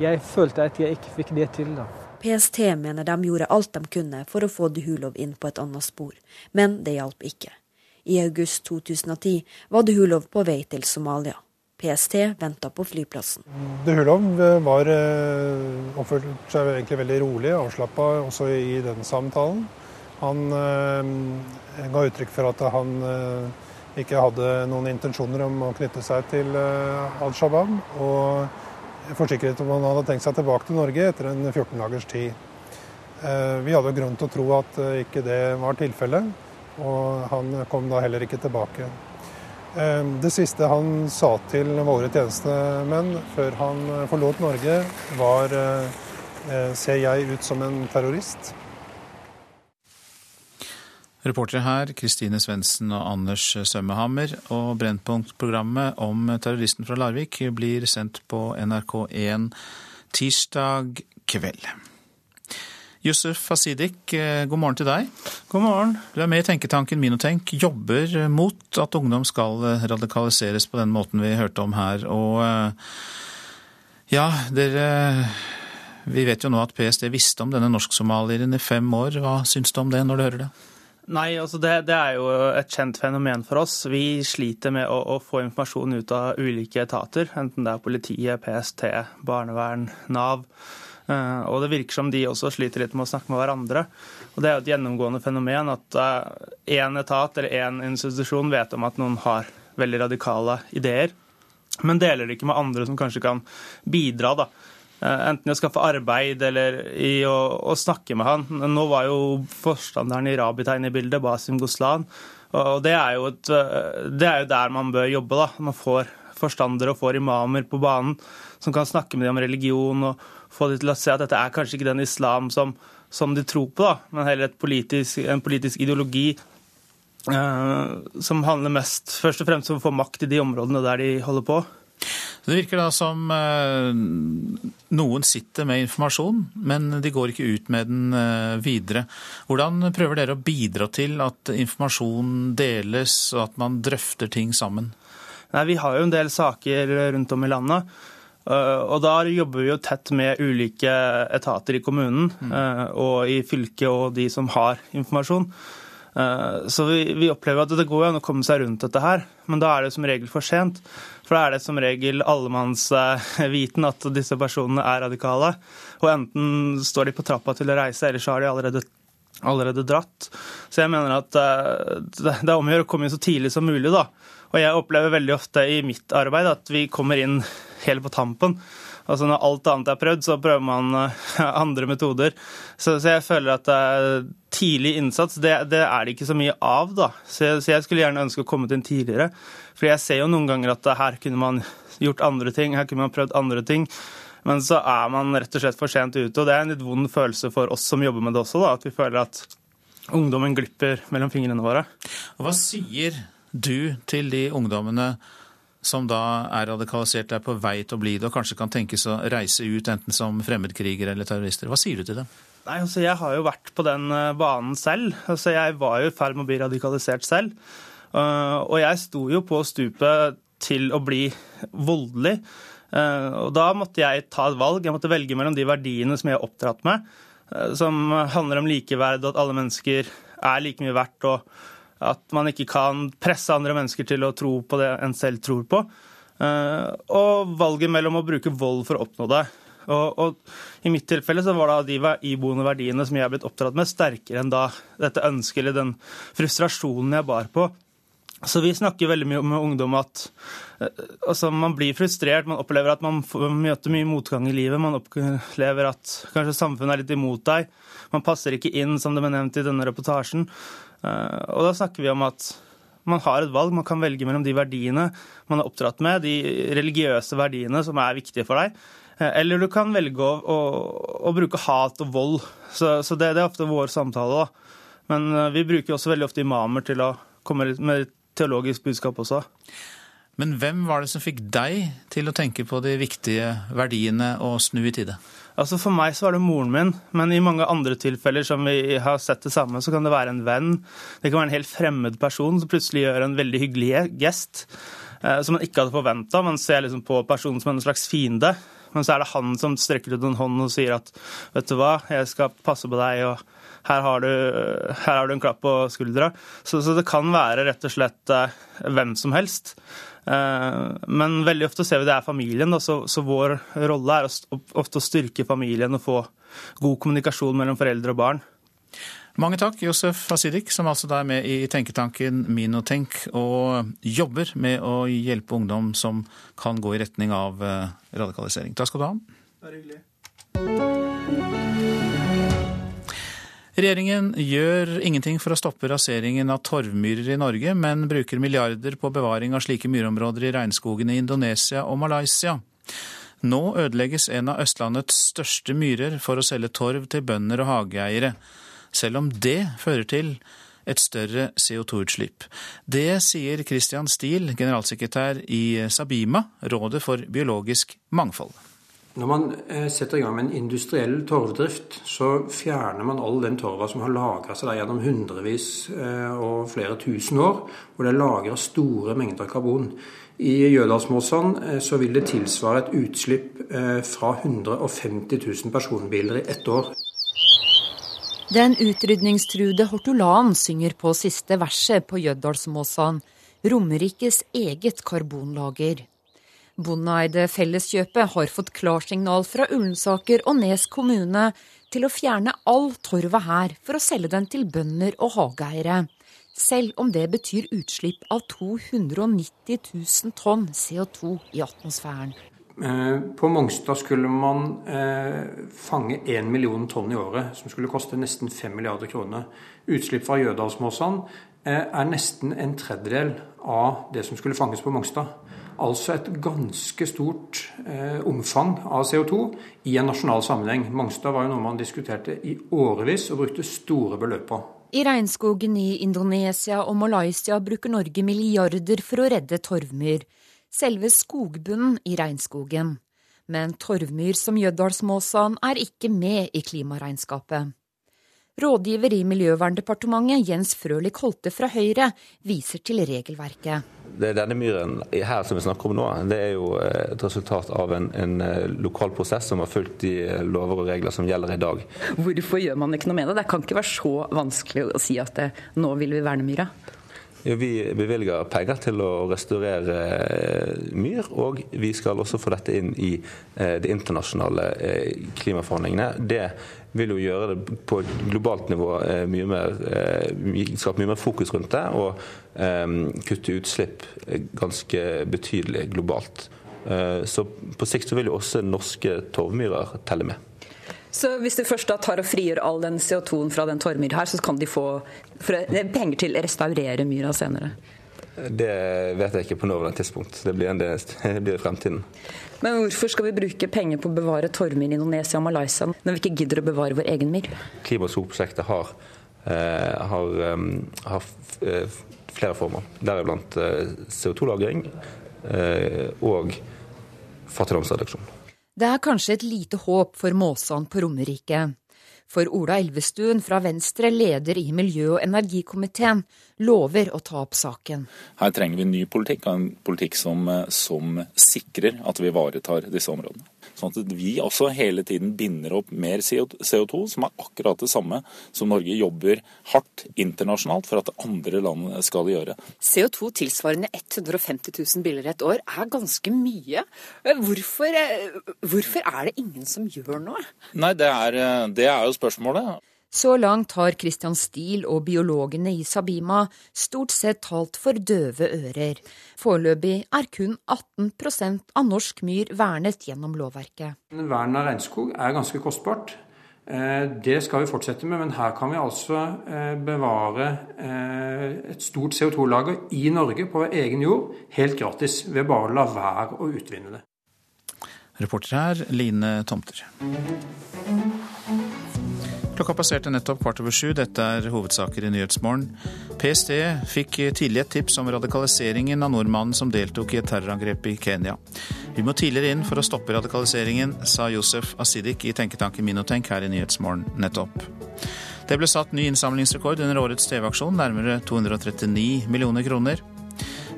Jeg følte at jeg ikke fikk det til, da. PST mener de gjorde alt de kunne for å få Duhulov inn på et annet spor, men det hjalp ikke. I august 2010 var Duhulov på vei til Somalia. PST venta på flyplassen. Duhulov var eh, oppførte seg egentlig veldig rolig avslappa også i den samtalen. Han øh, ga uttrykk for at han øh, ikke hadde noen intensjoner om å knytte seg til øh, Al Shabaab. og forsikret om han hadde tenkt seg tilbake til Norge etter en 14 dagers tid. Eh, vi hadde grunn til å tro at eh, ikke det var tilfellet, og han kom da heller ikke tilbake. Eh, det siste han sa til våre tjenestemenn før han forlot Norge, var ser jeg ut som en terrorist? Reportere her Kristine Svendsen og Anders Sømmehammer. Og Brennpunkt-programmet om terroristen fra Larvik blir sendt på NRK1 tirsdag kveld. Yusuf Asidik, god morgen til deg. God morgen. Du er med i tenketanken Minotenk, jobber mot at ungdom skal radikaliseres på den måten vi hørte om her. Og ja, dere Vi vet jo nå at PST visste om denne norsk-somalieren i fem år. Hva syns du om det når du hører det? Nei, altså det, det, er jo et kjent fenomen for oss. Vi sliter med å, å, få informasjon ut av ulike etater, enten det er politiet, PST, barnevern, Nav. Uh, og det virker som de også sliter litt med å snakke med hverandre. Og det er jo et gjennomgående fenomen at én uh, etat eller én institusjon vet om at noen har veldig radikale ideer, men deler det ikke med andre som kanskje kan bidra. da. Eh, enten i å skaffe arbeid eller i å, å, snakke med han. Nå var jo forstanderen i Rabita inne i bildet, Basim Goslan. Og det er, et, eh, det er, jo der man bør jobbe. da. Man får forstandere og får imamer på banen som kan snakke med dem om religion og få dem til å se at dette er kanskje ikke den islam som, som de tror på, da, men heller politisk, en politisk ideologi eh, som handler mest først og fremst om å få makt i de områdene der de holder på. Det virker da som eh, noen sitter med informasjon, men de går ikke ut med den eh, videre. Hvordan prøver dere å bidra til at informasjon deles, og at man drøfter ting sammen? Nei, Vi har jo en del saker rundt om i landet. Eh, og da jobber vi jo tett med ulike etater i kommunen mm. og i fylket og de som har informasjon. Så vi, vi opplever at det går an å komme seg rundt dette her, men da er det som regel for sent. For da er det som regel allemannsviten at disse personene er radikale. Og enten står de på trappa til å reise, eller så har de allerede, allerede dratt. Så jeg mener at eh, det er om å gjøre å komme inn så tidlig som mulig, da. Og jeg opplever veldig ofte i mitt arbeid at vi kommer inn helt på tampen. Altså Når alt annet er prøvd, så prøver man eh, andre metoder. Så, så jeg føler at uh, tidlig innsats, det, det, er det ikke så mye av. da. Så så jeg skulle gjerne ønske å komme inn tidligere. For jeg ser jo noen ganger at her kunne man gjort andre ting, her kunne man prøvd andre ting. Men så er man rett og slett for sent ute. Og det er en litt vond følelse for oss som jobber med det også, da, at vi føler at ungdommen glipper mellom fingrene våre. Og Hva sier du til de ungdommene som da er radikalisert, er på vei til å bli det, og kanskje kan tenkes å reise ut enten som fremmedkrigere eller terrorister. Hva sier du til dem? Nei, altså Jeg har jo vært på den eh, banen selv. Altså Jeg var jo i ferd med å bli radikalisert selv. Eh, og jeg sto jo på stupet til å bli voldelig. Eh, og da måtte jeg ta et valg. Jeg måtte velge mellom de verdiene som jeg er oppdratt med, som handler om likeverd og at alle mennesker er like mye verdt og At man ikke kan presse andre mennesker til å tro på det en selv tror på. Eh, og valget mellom å bruke vold for å oppnå det. Og, og I mitt tilfelle så var da de iboende verdiene som jeg er blitt oppdratt med, sterkere enn da dette ønsket eller den frustrasjonen jeg bar på. Så vi snakker veldig mye med ungdom at eh, altså, man blir frustrert. Man opplever at man møter mye motgang i livet. Man opplever at kanskje samfunnet er litt imot deg. Man passer ikke inn, som det ble nevnt i denne reportasjen. Eh, og da snakker vi om at man har et valg. Man kan velge mellom de verdiene man er oppdratt med, de religiøse verdiene som er viktige for deg. Eh, eller du kan velge å, å, å bruke hat og vold. Så, så det, det, er ofte vår samtale. Da. Men vi bruker også veldig ofte imamer til å komme med teologisk budskap også. Men hvem var det som fikk deg til å tenke på de viktige verdiene og snu i tide? Altså For meg så var det moren min, men i mange andre tilfeller som vi har sett det samme, så kan det være en venn. Det kan være en helt fremmed person som plutselig gjør en veldig hyggelig gest eh, som man ikke hadde forventa. Man ser liksom på personen som en slags fiende. Men så er det han som strekker ut en hånd og sier at vet du hva, jeg skal passe på deg. og her har du, her har du en klapp på skuldra. Så, så, det kan være rett og slett eh, hvem som helst. Eh, men veldig ofte ser vi det er familien, da, så, så, vår rolle er ofte å styrke familien og få god kommunikasjon mellom foreldre og barn. Mange takk, Josef Hasidik, som altså er med i tenketanken Minotenk og jobber med å hjelpe ungdom som kan gå i retning av eh, radikalisering. Takk skal du ha. Bare hyggelig. Regjeringen gjør ingenting for å stoppe raseringen av torvmyrer i Norge, men bruker milliarder på bevaring av slike myrområder i regnskogene i Indonesia og Malaysia. Nå ødelegges en av Østlandets største myrer for å selge torv til bønder og hageeiere, selv om det fører til et større CO2-utslipp. Det sier Christian Steele, generalsekretær i Sabima, Rådet for biologisk mangfold. Når man eh, setter i gang med en industriell torvdrift, så fjerner man all den torva som har lagra seg der gjennom hundrevis eh, og flere tusen år, hvor det er lagra store mengder karbon. I Jødalsmåsan eh, så vil det tilsvare et utslipp fra 150 000 personbiler i ett år. Den utrydningstruede hortolan synger på siste verset på Jøddalsmåsan, Romerikes eget karbonlager. Bondeeide Felleskjøpet har fått klarsignal fra Ullensaker og Nes kommune til å fjerne all torva her for å selge den til bønder og hageeiere. Selv om det betyr utslipp av 290 000 tonn CO2 i atmosfæren. Eh, på Mongstad skulle man eh, fange 1 million tonn i året, som skulle koste nesten 5 milliarder kroner. Utslipp fra Jødalsmåsan eh, er nesten en tredjedel av det som skulle fanges på Mongstad. Altså et ganske stort eh, omfang av CO2 i en nasjonal sammenheng. Mongstad var jo noe man diskuterte i årevis og brukte store beløp på. I regnskogen i Indonesia og Malaysia bruker Norge milliarder for å redde torvmyr, selve skogbunnen i regnskogen. Men torvmyr som Jødalsmåsan er ikke med i klimaregnskapet. Rådgiver i Miljøverndepartementet Jens Frølich Holte fra Høyre viser til regelverket. Det er denne myren her som vi snakker om nå, det er jo eh, et resultat av en, en eh, lokal prosess som har fulgt de eh, lover og regler som gjelder i dag. Hvorfor gjør man ikke noe med det? Det kan ikke være så vanskelig å si at det, nå vil vi verne myra? Ja, vi bevilger penger til å restaurere myr, og vi skal også få dette inn i de internasjonale klimaforhandlingene. Det vil jo gjøre det på et globalt nivå eh, mye mer, eh, skape mye mer fokus rundt det, og eh, kutte utslipp ganske betydelig globalt. Så på sikt så vil jo også norske torvmyrer telle med. Så hvis du først da tar og frigjør all den CO2-en fra den torvmyra her, så kan de få penger til å restaurere myra senere? Det vet jeg ikke på nåværende tidspunkt. Det blir, del, det blir fremtiden. Men hvorfor skal vi bruke penger på å bevare torvmyr i Indonesia og Malaysia når vi ikke gidder å bevare vår egen myr? Klima- og skogprosjektet har, eh, har, har eh, flere former, deriblant eh, CO2-lagring eh, og fattigdomsreduksjon. Det er kanskje et lite håp for måsene på Romerike. For Ola Elvestuen fra Venstre, leder i miljø- og energikomiteen, lover å ta opp saken. Her trenger vi ny politikk, en politikk som, som sikrer at vi ivaretar disse områdene. Sånn at vi også hele tiden binder opp mer CO2, som er akkurat det samme som Norge jobber hardt internasjonalt for at andre land skal gjøre. CO2 tilsvarende 150 000 biler et år er ganske mye. Hvorfor, hvorfor er det ingen som gjør noe? Nei, det er, det er jo spørsmålet. Så langt har Christian Stiel og biologene i Sabima stort sett talt for døve ører. Foreløpig er kun 18% av norsk myr vernet gjennom lovverket. Vern av regnskog er ganske kostbart. Eh, det skal vi fortsette med, men her kan vi altså eh, bevare eh, et stort CO2-lager i Norge på vår egen jord helt gratis ved bare å la være å utvinne det. Reporter her, Line Tomter. Klokka passerte nettopp kvart over sju. Dette er hovedsaker i Nyhetsmorgen. PST fikk tidlig et tips om radikaliseringen av nordmannen som deltok i et terrorangrep i Kenya. Vi må tidligere inn for å stoppe radikaliseringen, sa Josef Asidik i tenketanken Minotenk her i Nyhetsmorgen nettopp. Det ble satt ny innsamlingsrekord under årets TV-aksjon, nærmere 239 millioner kroner.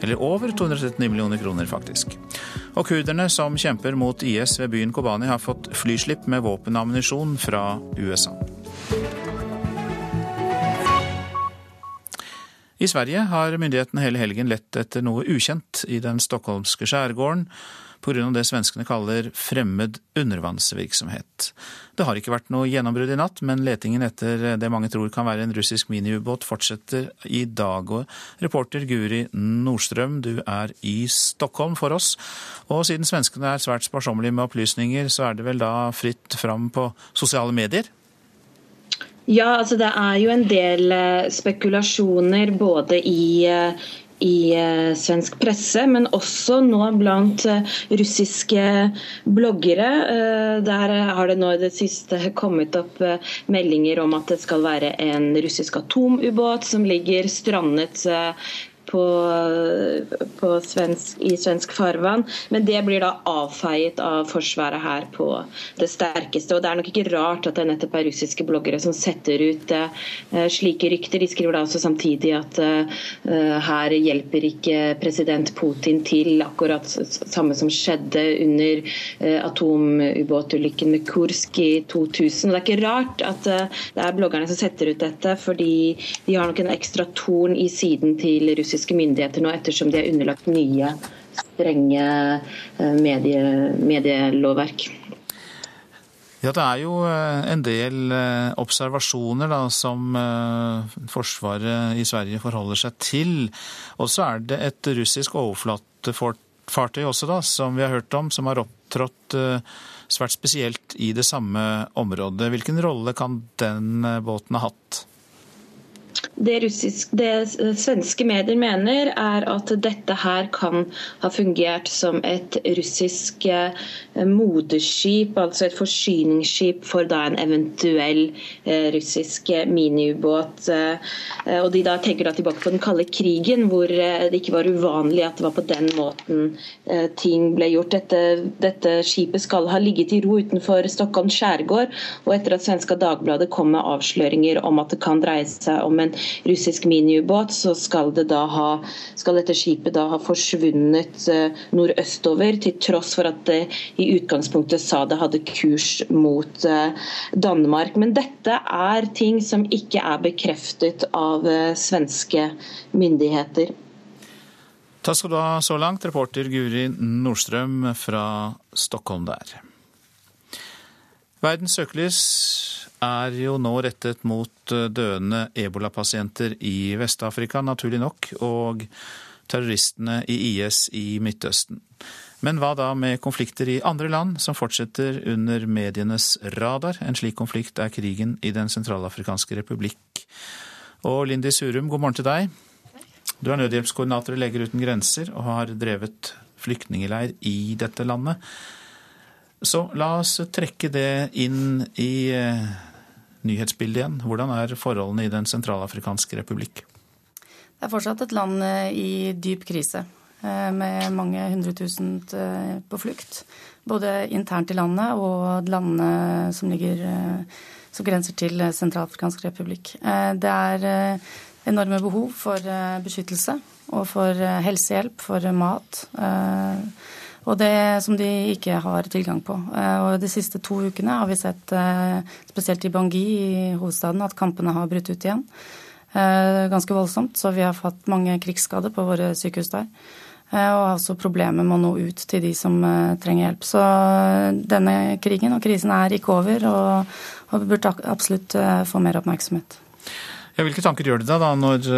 Eller over 239 millioner kroner, faktisk. Og kurderne som kjemper mot IS ved byen Kobani, har fått flyslipp med våpen og ammunisjon fra USA. I Sverige har myndighetene hele helgen lett etter noe ukjent i den stockholmske skjærgården pga. det svenskene kaller fremmed undervannsvirksomhet. Det har ikke vært noe gjennombrudd i natt, men letingen etter det mange tror kan være en russisk miniubåt fortsetter i dag. Og reporter Guri Nordstrøm, du er i Stockholm for oss. Og siden svenskene er svært sparsommelige med opplysninger, så er det vel da fritt fram på sosiale medier? Ja, altså det er jo en del eh, spekulasjoner både i eh, i eh, svensk presse, men også nå blant russiske bloggere. Der har det nå i det siste kommet opp meldinger om at det skal være en russisk atomubåt som ligger strandet på, på svensk, i svensk farvann. Men det blir da avfeiet av Forsvaret her på det sterkeste. Og det er nok ikke rart at det nettopp er russiske bloggere som setter ut uh, slike rykter. De skriver da også samtidig at uh, her hjelper ikke president Putin til, akkurat samme som skjedde under uh, atomubåtulykken med Kursk i 2000. Og det er ikke rart at det er bloggerne som setter ut dette, fordi de har nok en ekstra torn i siden til russiske russiske myndigheter nå, ettersom de er underlagt nye, strenge eh, medie, medielovverk. Ja, Det er jo eh, en del eh, observasjoner da, som Forsvaret i Sverige forholder seg til. Og så er det et russisk overflatefartøy også, da, som vi har hørt om, som har opptrådt svært spesielt i det samme området. Hvilken rolle kan den båten ha hatt? Det, russisk, det, svenske medier mener, er at dette her kan ha fungert som et russisk eh, moderskip, altså et forsyningsskip for da en eventuell eh, russisk miniubåt. Eh, og De da tenker da tilbake på den kalde krigen, hvor det ikke var uvanlig at det var på den måten ting ble gjort. Dette, dette skipet skal ha ligget i ro utenfor Stockholm skjærgård, og etter at svenska Dagbladet kom med avsløringer om at det kan dreie seg om en russisk miniubåt, så skal, det ha, skal, dette skipet da ha forsvunnet eh, nordøstover, til tross for at det i utgangspunktet sa det hadde kurs mot eh, Danmark. Men dette er ting som ikke er bekreftet av eh, svenske myndigheter. Takk skal du ha så langt, reporter Guri Nordstrøm fra Stockholm der. Verdens søkelys er jo nå rettet mot eh, døende ebolapasienter i Vest-Afrika, naturlig nok, og terroristene i IS i Midtøsten. Men hva da med konflikter i andre land som fortsetter under medienes radar? En slik konflikt er krigen i Den sentralafrikanske republikk. Og Lindy Surum, god morgen til deg. Du er nødhjelpskoordinator i Leger uten grenser og har drevet flyktningeleir i dette landet. Så la oss trekke det inn i eh, nyhetsbildet igjen. Hvordan er forholdene i Den sentralafrikanske republikk? Det er fortsatt et land eh, i dyp krise, eh, med mange hundre tusen på flukt. Både internt i landet og landene som ligger som grenser til Sentralafrikansk republikk. Det er enorme behov for beskyttelse og for helsehjelp, for mat. Og det som de ikke har tilgang på. Og De siste to ukene har vi sett, spesielt i Bangui i hovedstaden, at kampene har brutt ut igjen. Ganske voldsomt. Så vi har fått mange krigsskader på våre sykehus der. Og har også problemer med å nå ut til de som trenger hjelp. Så denne krigen og krisen er ikke over, og vi burde absolutt få mer oppmerksomhet. Ja, hvilke tanker gjør det deg da når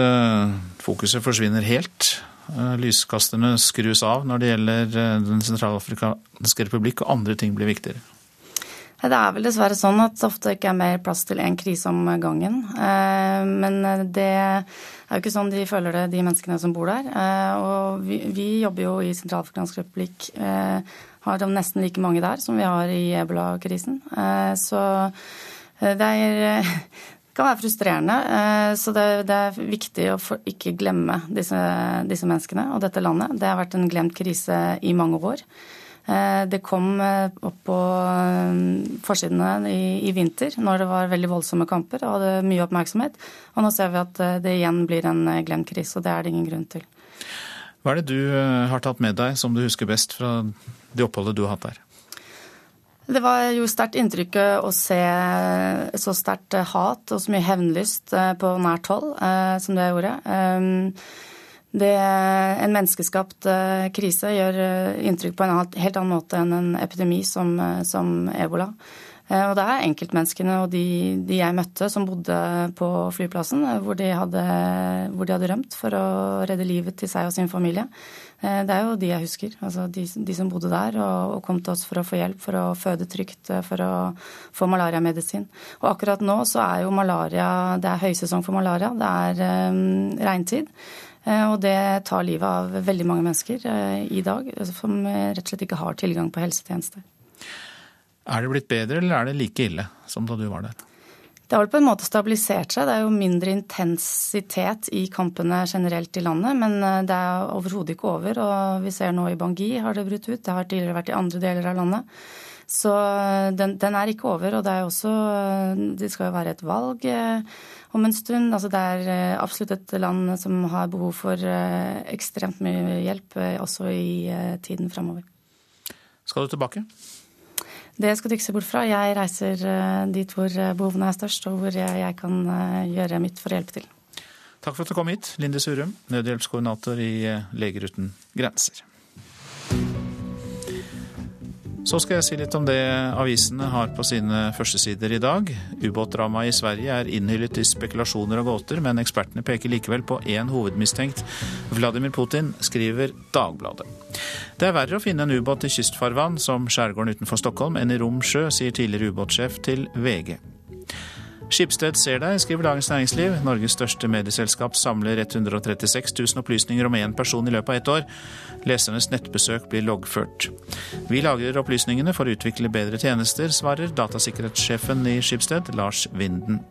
fokuset forsvinner helt? Eh, lyskasterne skrus av når det gjelder eh, Den sentralafrikanske republikk, og andre ting blir viktigere? Det er vel dessverre sånn at det ofte ikke er mer plass til én krise om gangen. Eh, men det er jo ikke sånn de føler det, de menneskene som bor der. Og vi, vi jobber jo i Sentralafrikansk republikk, har de nesten like mange der som vi har i ebola-krisen. Så det er, kan være frustrerende. Eh, så det, det er viktig å ikke glemme disse, disse, menneskene og dette landet. Det har vært en glemt krise i mange år. Eh, det kom eh, opp på forsidene i, i, vinter når det var veldig voldsomme kamper og hadde mye oppmerksomhet. Og nå ser vi at det igjen blir en glemt krise, og det er det ingen grunn til. Hva er det du har tatt med deg som du husker best fra det oppholdet du har hatt der? Det var jo sterkt inntrykk å se så sterkt hat og så mye hevnlyst eh, på nært hold eh, som det gjorde. Eh, det, en menneskeskapt krise gjør inntrykk på en helt annen måte enn en epidemi som, som ebola. Og det er enkeltmenneskene og de, de, jeg møtte som bodde på flyplassen, hvor de, hadde, hvor de hadde rømt for å redde livet til seg og sin familie. Eh, det er jo de jeg husker. Altså de, de som bodde der og, og, kom til oss for å få hjelp, for å føde trygt, eh, for å få malariamedisin. Og akkurat nå så er jo malaria Det er høysesong for malaria. Det er um, regntid. Og det tar livet av veldig mange mennesker i dag som rett og slett ikke har tilgang på helsetjenester. Er det blitt bedre, eller er det like ille som da du var der? Det har vel på en måte stabilisert seg. Det er jo mindre intensitet i kampene generelt i landet, men eh, det er overhodet ikke over. Og vi ser nå i Bangui har det brutt ut. Det har tidligere vært i andre deler av landet. Så eh, den, den er ikke over. Og det er også eh, Det skal jo være et valg om en stund. Altså det er absolutt et land som har behov for ekstremt mye hjelp også i tiden framover. Skal du tilbake? Det skal du ikke se bort fra. Jeg reiser eh, dit hvor eh, behovene er størst, og hvor jeg kan eh, gjøre mitt for å hjelpe til. Takk for at du kom hit, Linde Surum, nødhjelpskoordinator i Leger uten grenser. Så skal jeg si litt om det avisene har på sine førstesider i dag. Ubåtdramaet i Sverige er innhyllet i spekulasjoner og gåter, men ekspertene peker likevel på én hovedmistenkt. Vladimir Putin, skriver Dagbladet. Det er verre å finne en ubåt i kystfarvann som skjærgården utenfor Stockholm enn i Rom sjø, sier tidligere ubåtsjef til VG. Skipsted ser deg, skriver Dagens Næringsliv. Norges største medieselskap samler 136 000 opplysninger om én person i løpet av ett år. Lesernes nettbesøk blir loggført. Vi lagrer opplysningene for å utvikle bedre tjenester, svarer datasikkerhetssjefen i Skipsted, Lars Vinden.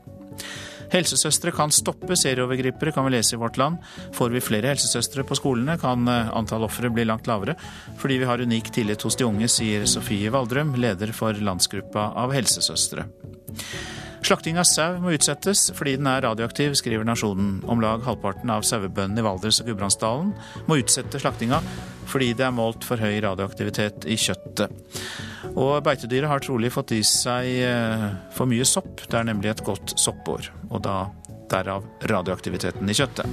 Helsesøstre kan stoppe serieovergripere, kan vi lese i Vårt Land. Får vi flere helsesøstre på skolene, kan eh, antall ofre bli langt lavere, fordi vi har unik tillit hos de unge, sier Sofie Valdrøm, leder for landsgruppa av helsesøstre. Slakting av sau må utsettes fordi den er radioaktiv, skriver Nasjonen. Om lag halvparten av sauebøndene i Valdres og Gudbrandsdalen må utsette slaktinga fordi det er målt for høy radioaktivitet i kjøttet. Og beitedyret har trolig fått i seg eh, for mye sopp. Det er nemlig et godt soppår, og da derav radioaktiviteten i kjøttet.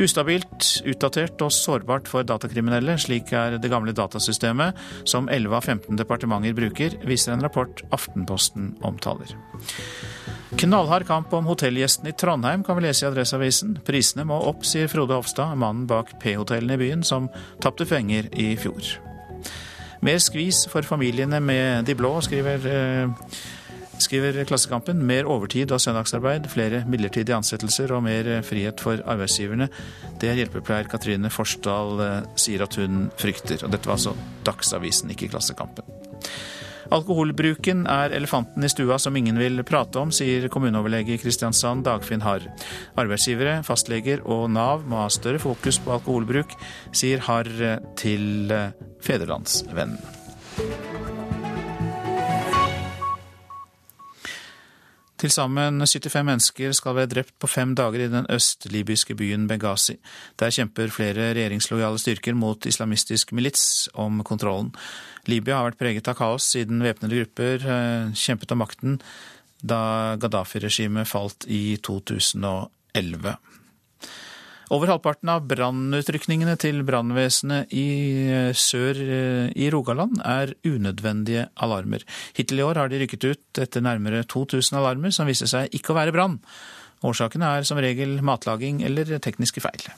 Ustabilt, utdatert og sårbart for datakriminelle, slik er det gamle datasystemet som 11 av 15 departementer bruker, viser en rapport Aftenposten omtaler. Knallhard kamp om hotellgjestene i Trondheim kan vi lese i Adresseavisen. Prisene må opp, sier Frode Hofstad, mannen bak P-hotellene i byen, som tapte penger i fjor. Mer skvis for familiene med de blå, skriver eh, skriver Klassekampen. Mer overtid og søndagsarbeid, flere midlertidige ansettelser og mer frihet for arbeidsgiverne. Det hjelpepleier Katrine Forsdal eh, sier at hun frykter. Og dette var altså Dagsavisen, ikke Klassekampen. Alkoholbruken er elefanten i stua som ingen vil prate om, sier kommuneoverlege i Kristiansand Dagfinn Harr. Arbeidsgivere, fastleger og Nav må ha større fokus på alkoholbruk, sier Harr til eh, Til sammen 75 mennesker skal være drept på fem dager i den øst-libyske byen Benghazi. Der kjemper flere regjeringslojale styrker mot islamistisk milits om kontrollen. Libya har vært preget av kaos siden væpnede grupper eh, kjempet om makten da Gaddafi-regimet falt i 2011. Over halvparten av brannutrykningene til brannvesenet i eh, sør eh, i Rogaland er unødvendige alarmer. Hittil i år har de rykket ut etter nærmere 2000 alarmer som viser seg ikke å være brann. Årsakene er som regel matlaging eller tekniske feil.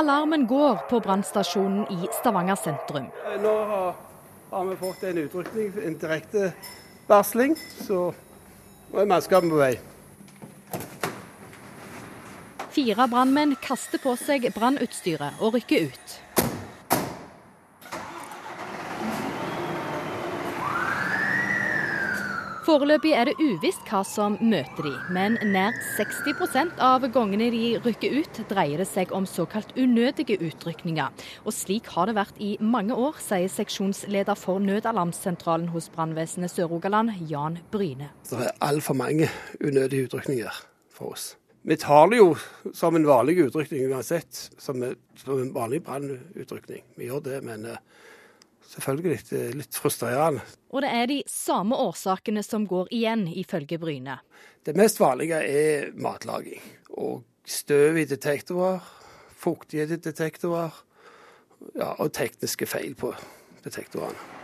Alarmen går på brannstasjonen i Stavanger sentrum. Nå har vi fått en utrykning, en direkte varsling, så nå er mannskapet på vei. Fire brannmenn kaster på seg brannutstyret og rykker ut. Foreløpig er det uvisst hva som møter de, men nær 60% av gangene de rykker ut, dreier det seg om såkalt unødige utrykninger. Og slik har det vært i mange år, sier seksjonsleder for nødalarmsentralen hos brannvesenet Sør-Rogaland, Jan Bryne. Det er altfor mange unødige utrykninger for oss. Vi tar det jo som en vanlig utrykning uansett, som, en vanlig brannutrykning. Vi gjør det, men uh, selvfølgelig litt, frustrerende. Og det er de samme årsakene som går igjen, ifølge Bryne. Det mest vanlige er matlaging. Og støv i detektorer, fuktighet i detektorer ja, og tekniske feil på detektorene.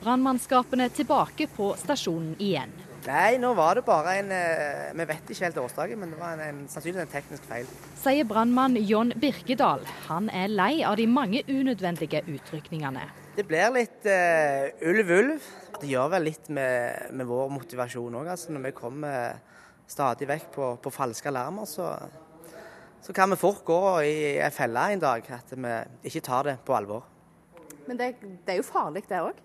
Brannmannskapene tilbake på stasjonen igjen. Nei, nå var det bare en eh, Vi vet ikke helt årsaken, men det var en, en, sannsynligvis en teknisk feil. Sier brannmann John Birkedal. Han er lei av de mange unødvendige utrykningene. Det blir litt uh, ulv-ulv. Det gjør vel litt med, med vår motivasjon òg. Altså, når vi kommer stadig vekk på, på falske alarmer, så, så, kan vi fort gå i ei felle en dag. At vi ikke tar det på alvor. Men det, det er jo farlig, det òg?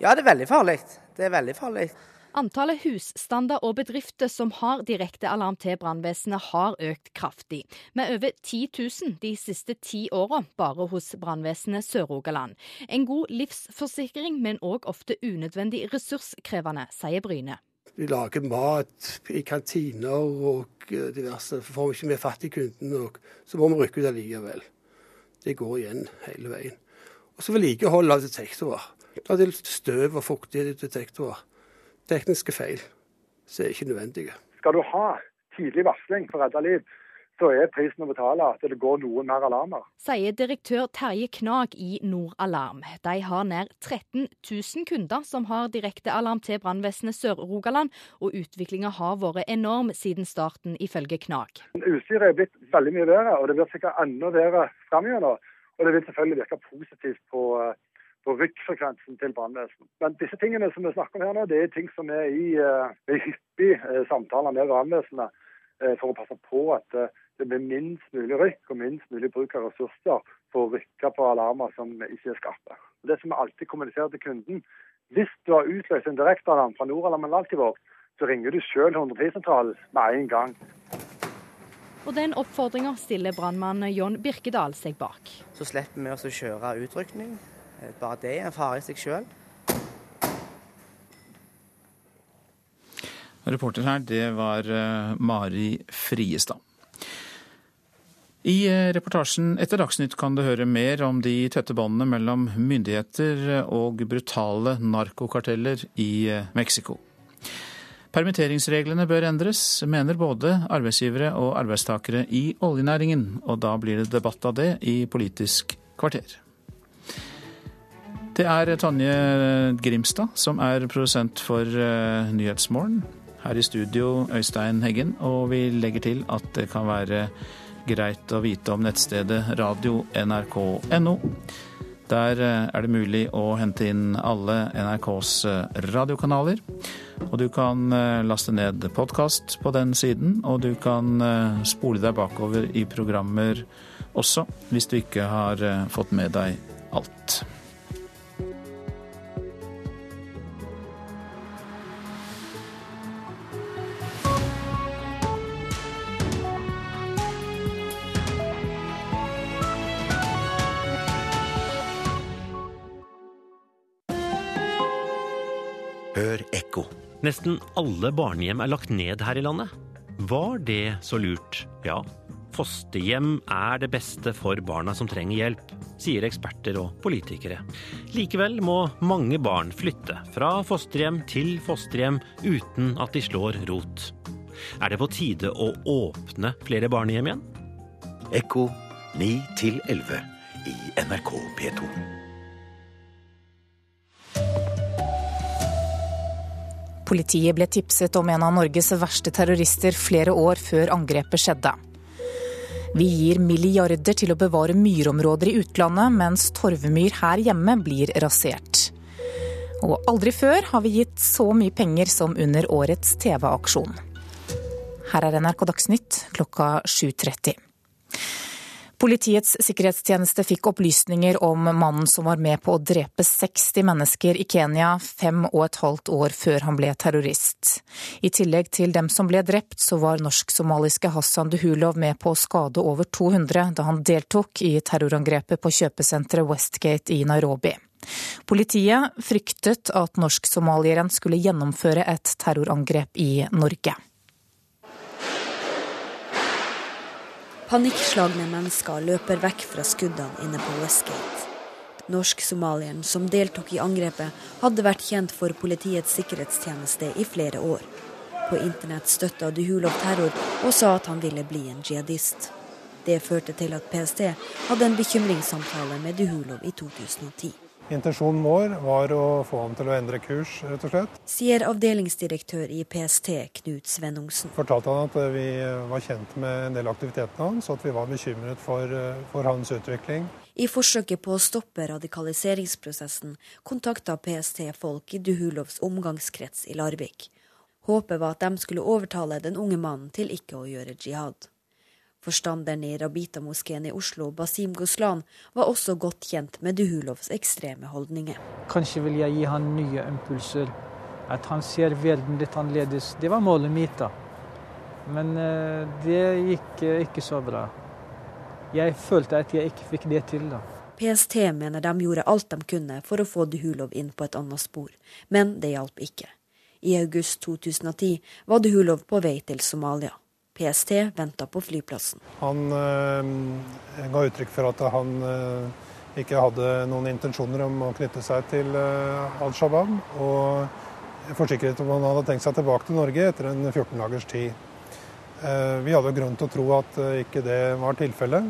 Ja, det er veldig farlig. Det er veldig farlig. Antallet husstander og bedrifter som har direkte alarm til brannvesenet har økt kraftig, med over 10 000 de siste ti åra bare hos brannvesenet Sør-Rogaland. En god livsforsikring, men òg ofte unødvendig ressurskrevende, sier Bryne. Vi lager mat i kantiner og diverse. Får vi ikke med fatt i kunden nok, så må vi rykke ut allikevel. Det går igjen hele veien. Og så vedlikehold av detektorer. Da er det støv og fuktighet i detektorer tekniske feil som er ikke nødvendige. Skal du ha tidlig varsling for å redde liv, så er prisen å betale at det går noen mer alarmer. Sier direktør Terje Knag i Nordalarm. De har nær 13 000 kunder som har direktealarm til brannvesenet Sør-Rogaland, og utviklinga har vært enorm siden starten, ifølge Knag. Utstyret er blitt veldig mye bedre, og det blir sikkert enda bedre framover. Og det vil selvfølgelig virke positivt på på rykkfrekvensen til brannvesenet. Men disse tingene som vi snakker om her nå, det er ting som er i, uh, hyppig uh, samtaler med brannvesenet uh, for å passe på at det blir minst mulig rykk og minst mulig bruk av ressurser for å rykke på alarmer som ikke er skarpe. Det som vi alltid kommuniserer til kunden, hvis du har utløst en direktealarm fra Nordalarm eller Altivåg, så ringer du sjøl 110-sentralen med en gang. Og den oppfordringa stiller brannmann John Birkedal seg bak. Så slipper vi å kjøre utrykning. Eh, bare det er en fare i seg sjøl. Reporter her, det var eh, Mari Friestad. I eh, reportasjen etter Dagsnytt kan du høre mer om de tette båndene mellom myndigheter og brutale narkokarteller i Mexico. Permitteringsreglene bør endres, mener både arbeidsgivere og arbeidstakere i oljenæringen, og da blir det debatt av det i Politisk kvarter. Det er Tonje Grimstad som er produsent for uh, Nyhetsmorgen. Her i studio Øystein Heggen, og vi legger til at det kan være greit å vite om nettstedet radio.nrk.no. Der eh, er det mulig å hente inn alle NRKs eh, radiokanaler. Og du kan laste ned podkast på den siden, og du kan spole deg bakover i programmer også, hvis du ikke har fått med deg alt. Nesten alle barnehjem er lagt ned her i landet. Var det så lurt? Ja, fosterhjem er det beste for barna som trenger hjelp, sier eksperter og politikere. Likevel må mange barn flytte fra fosterhjem til fosterhjem uten at de slår rot. Er det på tide å åpne flere barnehjem igjen? Ekko 9 11 i NRK P2. Politiet ble tipset om en av Norges verste terrorister flere år før angrepet skjedde. Vi gir milliarder til å bevare myrområder i utlandet, mens torvmyr her hjemme blir rasert. Og aldri før har vi gitt så mye penger som under årets TV-aksjon. Her er NRK Dagsnytt klokka 7.30. Politiets sikkerhetstjeneste fikk opplysninger om mannen som var med på å drepe 60 mennesker i Kenya fem og et halvt år før han ble terrorist. I tillegg til dem som ble drept, så var norsk-somaliske Hassan Duhulov med på å skade over 200 da han deltok i terrorangrepet på kjøpesenteret Westgate i Nairobi. Politiet fryktet at norsk-somalieren skulle gjennomføre et terrorangrep i Norge. Panikkslagne mennesker løper vekk fra skuddene inne på Westgate. Norsk-somalieren som deltok i angrepet, hadde vært kjent for Politiets sikkerhetstjeneste i flere år. På internett støtta Duhulov terror og sa at han ville bli en jihadist. Det førte til at PST hadde en bekymringssamtale med Duhulov i 2010. Intensjonen vår var å få ham til å endre kurs, rett og slett. Sier avdelingsdirektør i PST, Knut Svennungsen. Fortalte han at vi var kjent med en del aktivitetene hans, og at vi var bekymret for, for hans utvikling. I forsøket på å stoppe radikaliseringsprosessen kontakta PST folk i Duhulovs omgangskrets i Larvik. Håpet var at de skulle overtale den unge mannen til ikke å gjøre jihad. Forstanderen i Rabita-moskeen i Oslo, Basim Goslan, var også godt kjent med Duhulovs ekstreme holdninger. Kanskje vil jeg gi han nye impulser. At han ser verden litt annerledes. Det var målet mitt, da. Men det gikk ikke så bra. Jeg følte at jeg ikke fikk det til, da. PST mener de gjorde alt de kunne for å få Duhulov inn på et annet spor, men det hjalp ikke. I august 2010 var Duhulov på vei til Somalia. PST venta på flyplassen. Han øh, ga uttrykk for at han øh, ikke hadde noen intensjoner om å knytte seg til øh, Al Shabaab, og forsikret om han hadde tenkt seg tilbake til Norge etter en 14 dagers tid. Vi hadde grunn til å tro at ikke det var tilfellet,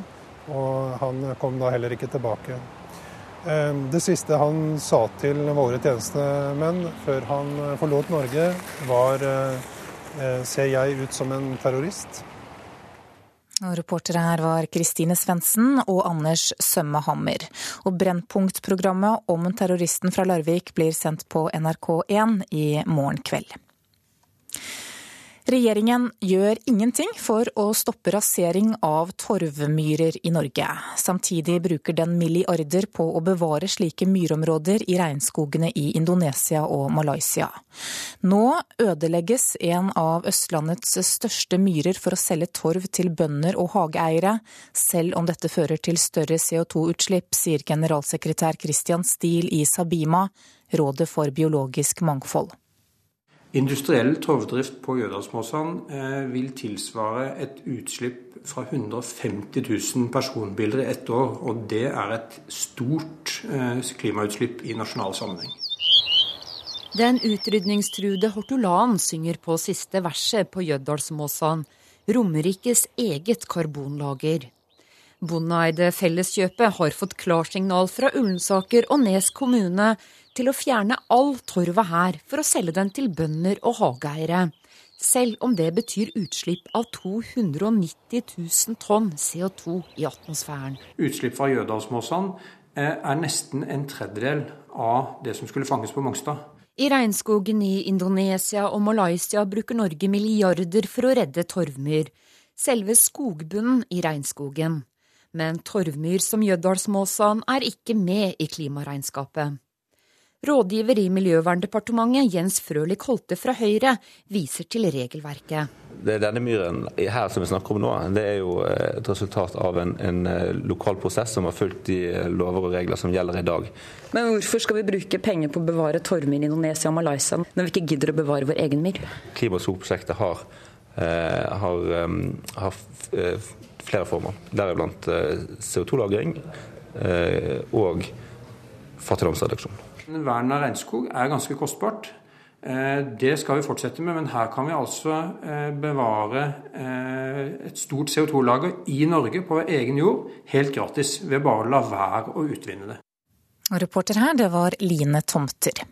og han kom da heller ikke tilbake. Det siste han sa til våre tjenestemenn før han forlot Norge, var Ser jeg ut som en terrorist? Og reportere her var Kristine Svendsen og Anders Sømme Hammer. Og Brennpunkt-programmet om terroristen fra Larvik blir sendt på NRK1 i morgen kveld. Regjeringen gjør ingenting for å stoppe rasering av torvmyrer i Norge. Samtidig bruker den milliarder på å bevare slike myrområder i regnskogene i Indonesia og Malaysia. Nå ødelegges en av Østlandets største myrer for å selge torv til bønder og hageeiere, selv om dette fører til større CO2-utslipp, sier generalsekretær Christian Steele i Sabima, Rådet for biologisk mangfold. Industriell torvdrift på Jødalsmåsan vil tilsvare et utslipp fra 150 000 personbiler i ett år. Og det er et stort klimautslipp i nasjonal sammenheng. Den utrydningstruede hortolan synger på siste verset på Jøddalsmåsan, Romerikes eget karbonlager. Bondeeide Felleskjøpet har fått klarsignal fra Ullensaker og Nes kommune til å fjerne all torva her for å selge den til bønder og hageeiere. Selv om det betyr utslipp av 290 000 tonn CO2 i atmosfæren. Utslipp fra Jødalsmåsan er nesten en tredjedel av det som skulle fanges på Mongstad. I regnskogen i Indonesia og Malaysia bruker Norge milliarder for å redde torvmyr. Selve skogbunnen i regnskogen. Men torvmyr som Jøddalsmåsan er ikke med i klimaregnskapet. Rådgiver i Miljøverndepartementet Jens Frølich Holte fra Høyre viser til regelverket. det, denne myren her som vi snakker om nå, det er jo et resultat av en, en lokal prosess som har fulgt de lover og regler som gjelder i dag. Men hvorfor skal vi bruke penger på å bevare torvmyr i Indonesia og Malaysia når vi ikke gidder å bevare vår egen myr? Klima- og skogprosjektet har, har, har flere former, deriblant CO2-lagring og fattigdomsreduksjon. Vern av regnskog er ganske kostbart. Eh, det skal vi fortsette med, men her kan vi altså eh, bevare eh, et stort CO2-lager i Norge på egen jord helt gratis ved bare å la være å utvinne det. Reporter her, det var Line Tomter.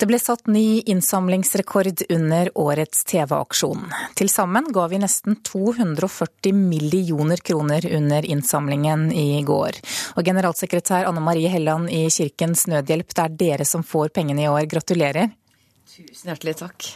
Det ble satt ny innsamlingsrekord under årets TV-aksjon. Til sammen ga vi nesten 240 millioner kroner under innsamlingen i går. Og generalsekretær Anne Marie Helland i Kirkens Nødhjelp, det er dere som får pengene i år. Gratulerer. Tusen hjertelig takk.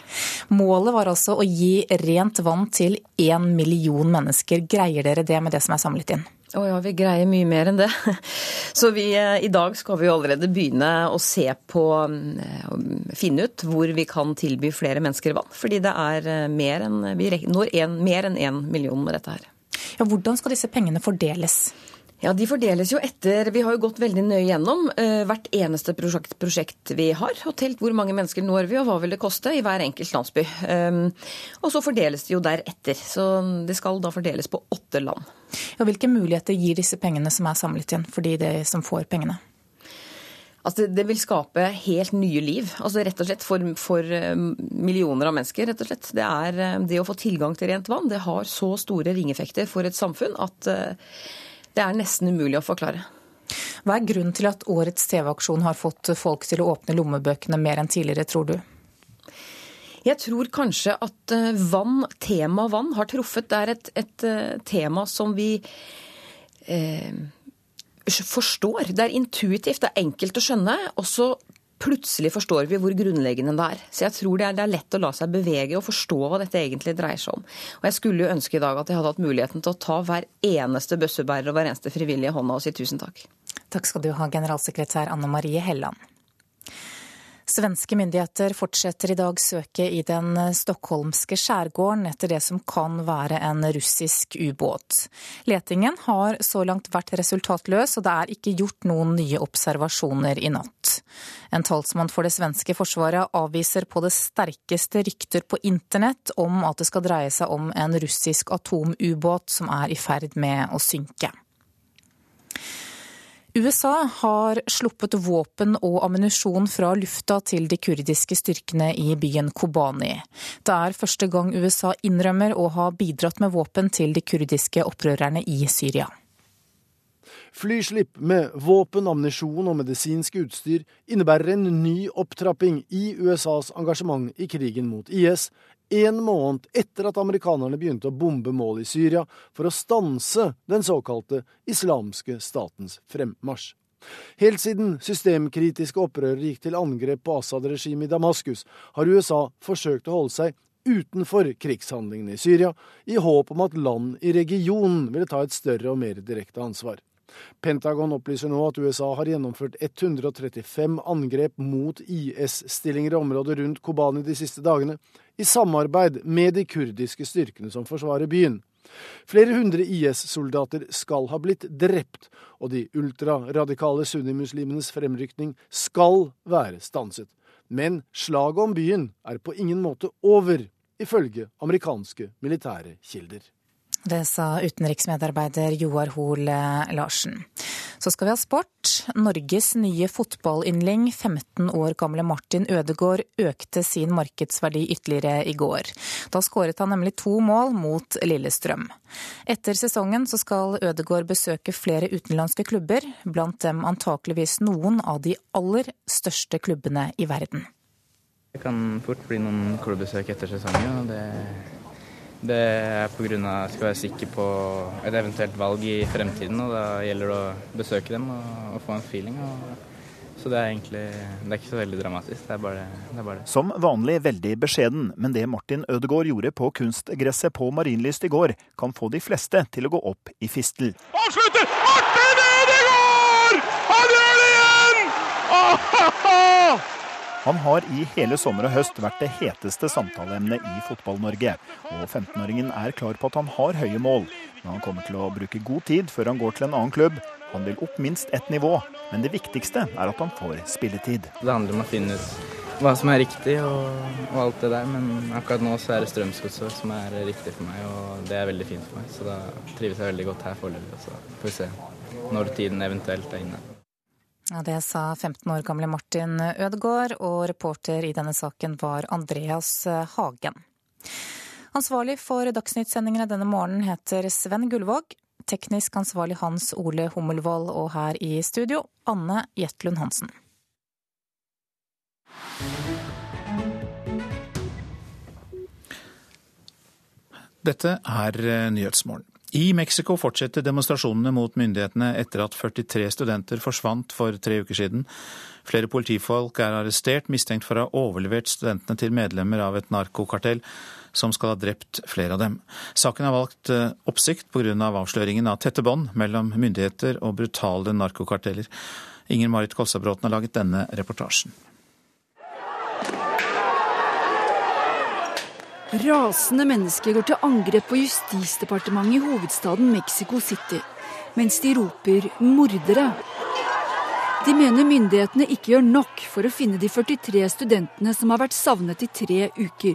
Målet var altså å gi rent vann til én million mennesker. Greier dere det med det som er samlet inn? Å oh ja, vi greier mye mer enn det. Så vi, eh, i dag skal vi jo allerede begynne å se på mm, Finne ut hvor vi kan tilby flere mennesker vann. Fordi det er eh, mer enn vi når en, mer enn én million med dette her. Ja, hvordan skal disse pengene fordeles? Ja, De fordeles jo etter Vi har jo gått veldig nøye gjennom uh, hvert eneste prosjekt, prosjekt, vi har. Og telt hvor mange mennesker når vi, og hva vil det koste i hver enkelt landsby. Um, og så fordeles det jo deretter. Så det skal da fordeles på åtte land. Ja, hvilke muligheter gir disse pengene som er samlet igjen, for de som får pengene? Altså, det vil skape helt nye liv. Altså, rett og slett for, for, millioner av mennesker. rett og slett. Det, er, det å få tilgang til rent vann det har så store ringeffekter for et samfunn at uh, det er nesten umulig å forklare. Hva er grunnen til at årets TV-aksjon har fått folk til å åpne lommebøkene mer enn tidligere, tror du? Jeg tror kanskje at eh, vann, tema vann, har truffet. Det er et, et eh, tema som vi eh, forstår. Det er intuitivt, det er enkelt å skjønne. Og så plutselig forstår vi hvor grunnleggende det er. Så jeg tror det er, det er, lett å la seg bevege og forstå hva dette egentlig dreier seg om. Og jeg skulle jo ønske i dag at jeg hadde hatt muligheten til å ta hver eneste bøssebærer og hver eneste frivillige hånda og si tusen takk. Takk skal du ha, generalsekretær Anne Marie Helland. Svenske myndigheter fortsetter i dag søket i den stockholmske skjærgården etter det som kan være en russisk ubåt. Letingen har så langt vært resultatløs, og det er ikke gjort noen nye observasjoner i natt. En talsmann for det svenske forsvaret avviser på det sterkeste rykter på internett om at det skal dreie seg om en russisk atomubåt som er i ferd med å synke. USA har sluppet våpen og ammunisjon fra lufta til de kurdiske styrkene i byen Kobani. Det er første gang USA innrømmer å ha bidratt med våpen til de kurdiske opprørerne i Syria. Flyslipp med våpen, ammunisjon og medisinsk utstyr innebærer en ny opptrapping i USAs engasjement i krigen mot IS, en måned etter at amerikanerne begynte å bombe mål i Syria for å stanse den såkalte islamske statens fremmarsj. Helt siden systemkritiske opprørere gikk til angrep på Assad-regimet i Damaskus, har USA forsøkt å holde seg utenfor krigshandlingene i Syria, i håp om at land i regionen ville ta et større og mer direkte ansvar. Pentagon opplyser nå at USA har gjennomført 135 angrep mot IS-stillinger i området rundt Kobani de siste dagene, i samarbeid med de kurdiske styrkene som forsvarer byen. Flere hundre IS-soldater skal ha blitt drept, og de ultraradikale sunnimuslimenes fremrykning skal være stanset. Men slaget om byen er på ingen måte over, ifølge amerikanske militære kilder. Det sa utenriksmedarbeider Joar Hoel eh, Larsen. Så skal vi ha sport. Norges nye fotballyndling, 15 år gamle Martin Ødegaard, økte sin markedsverdi ytterligere i går. Da skåret han nemlig to mål mot Lillestrøm. Etter sesongen så skal Ødegaard besøke flere utenlandske klubber, blant dem antakeligvis noen av de aller største klubbene i verden. Det kan fort bli noen klubbesøk etter sesongen. og det det er pga. at jeg skal være sikker på et eventuelt valg i fremtiden. og Da gjelder det å besøke dem og, og få en feeling. Og, så det er egentlig det er ikke så veldig dramatisk. Det er, bare, det er bare det. Som vanlig veldig beskjeden, men det Martin Ødegaard gjorde på kunstgresset på Marienlyst i går, kan få de fleste til å gå opp i fistel. Avslutter! Martin Ødegaard! Han gjør det igjen! Han har i hele sommer og høst vært det heteste samtaleemnet i Fotball-Norge. Og 15-åringen er klar på at han har høye mål, men han kommer til å bruke god tid før han går til en annen klubb. Han vil opp minst ett nivå, men det viktigste er at han får spilletid. Det handler om å finne ut hva som er riktig og, og, alt det der. Men akkurat nå så er det Strømsgodset som er riktig for meg, og det er veldig fint for meg. Så da trives jeg veldig godt her foreløpig. Så får vi se når tiden eventuelt er inne. Ja, Det sa 15 år gamle Martin Ødegaard, og reporter i denne saken var Andreas Hagen. Ansvarlig for Dagsnytt-sendingene denne morgenen heter Sven Gullvåg. Teknisk ansvarlig Hans Ole Hummelvold, og her i studio Anne Jetlund Hansen. Dette er eh, Nyhetsmorgen. I Mexico fortsetter demonstrasjonene mot myndighetene etter at 43 studenter forsvant for tre uker siden. Flere politifolk er arrestert, mistenkt for å ha overlevert studentene til medlemmer av et narkokartell som skal ha drept flere av dem. Saken har valgt eh, oppsikt pga. Av avsløringen av tette bånd mellom myndigheter og brutale narkokarteller. Inger Marit Kolstadbråten har laget denne reportasjen. Rasende mennesker går til angrep på justisdepartementet i hovedstaden Mexico City, mens de roper 'mordere'. De mener myndighetene ikke gjør nok for å finne de 43 studentene som har vært savnet i tre uker.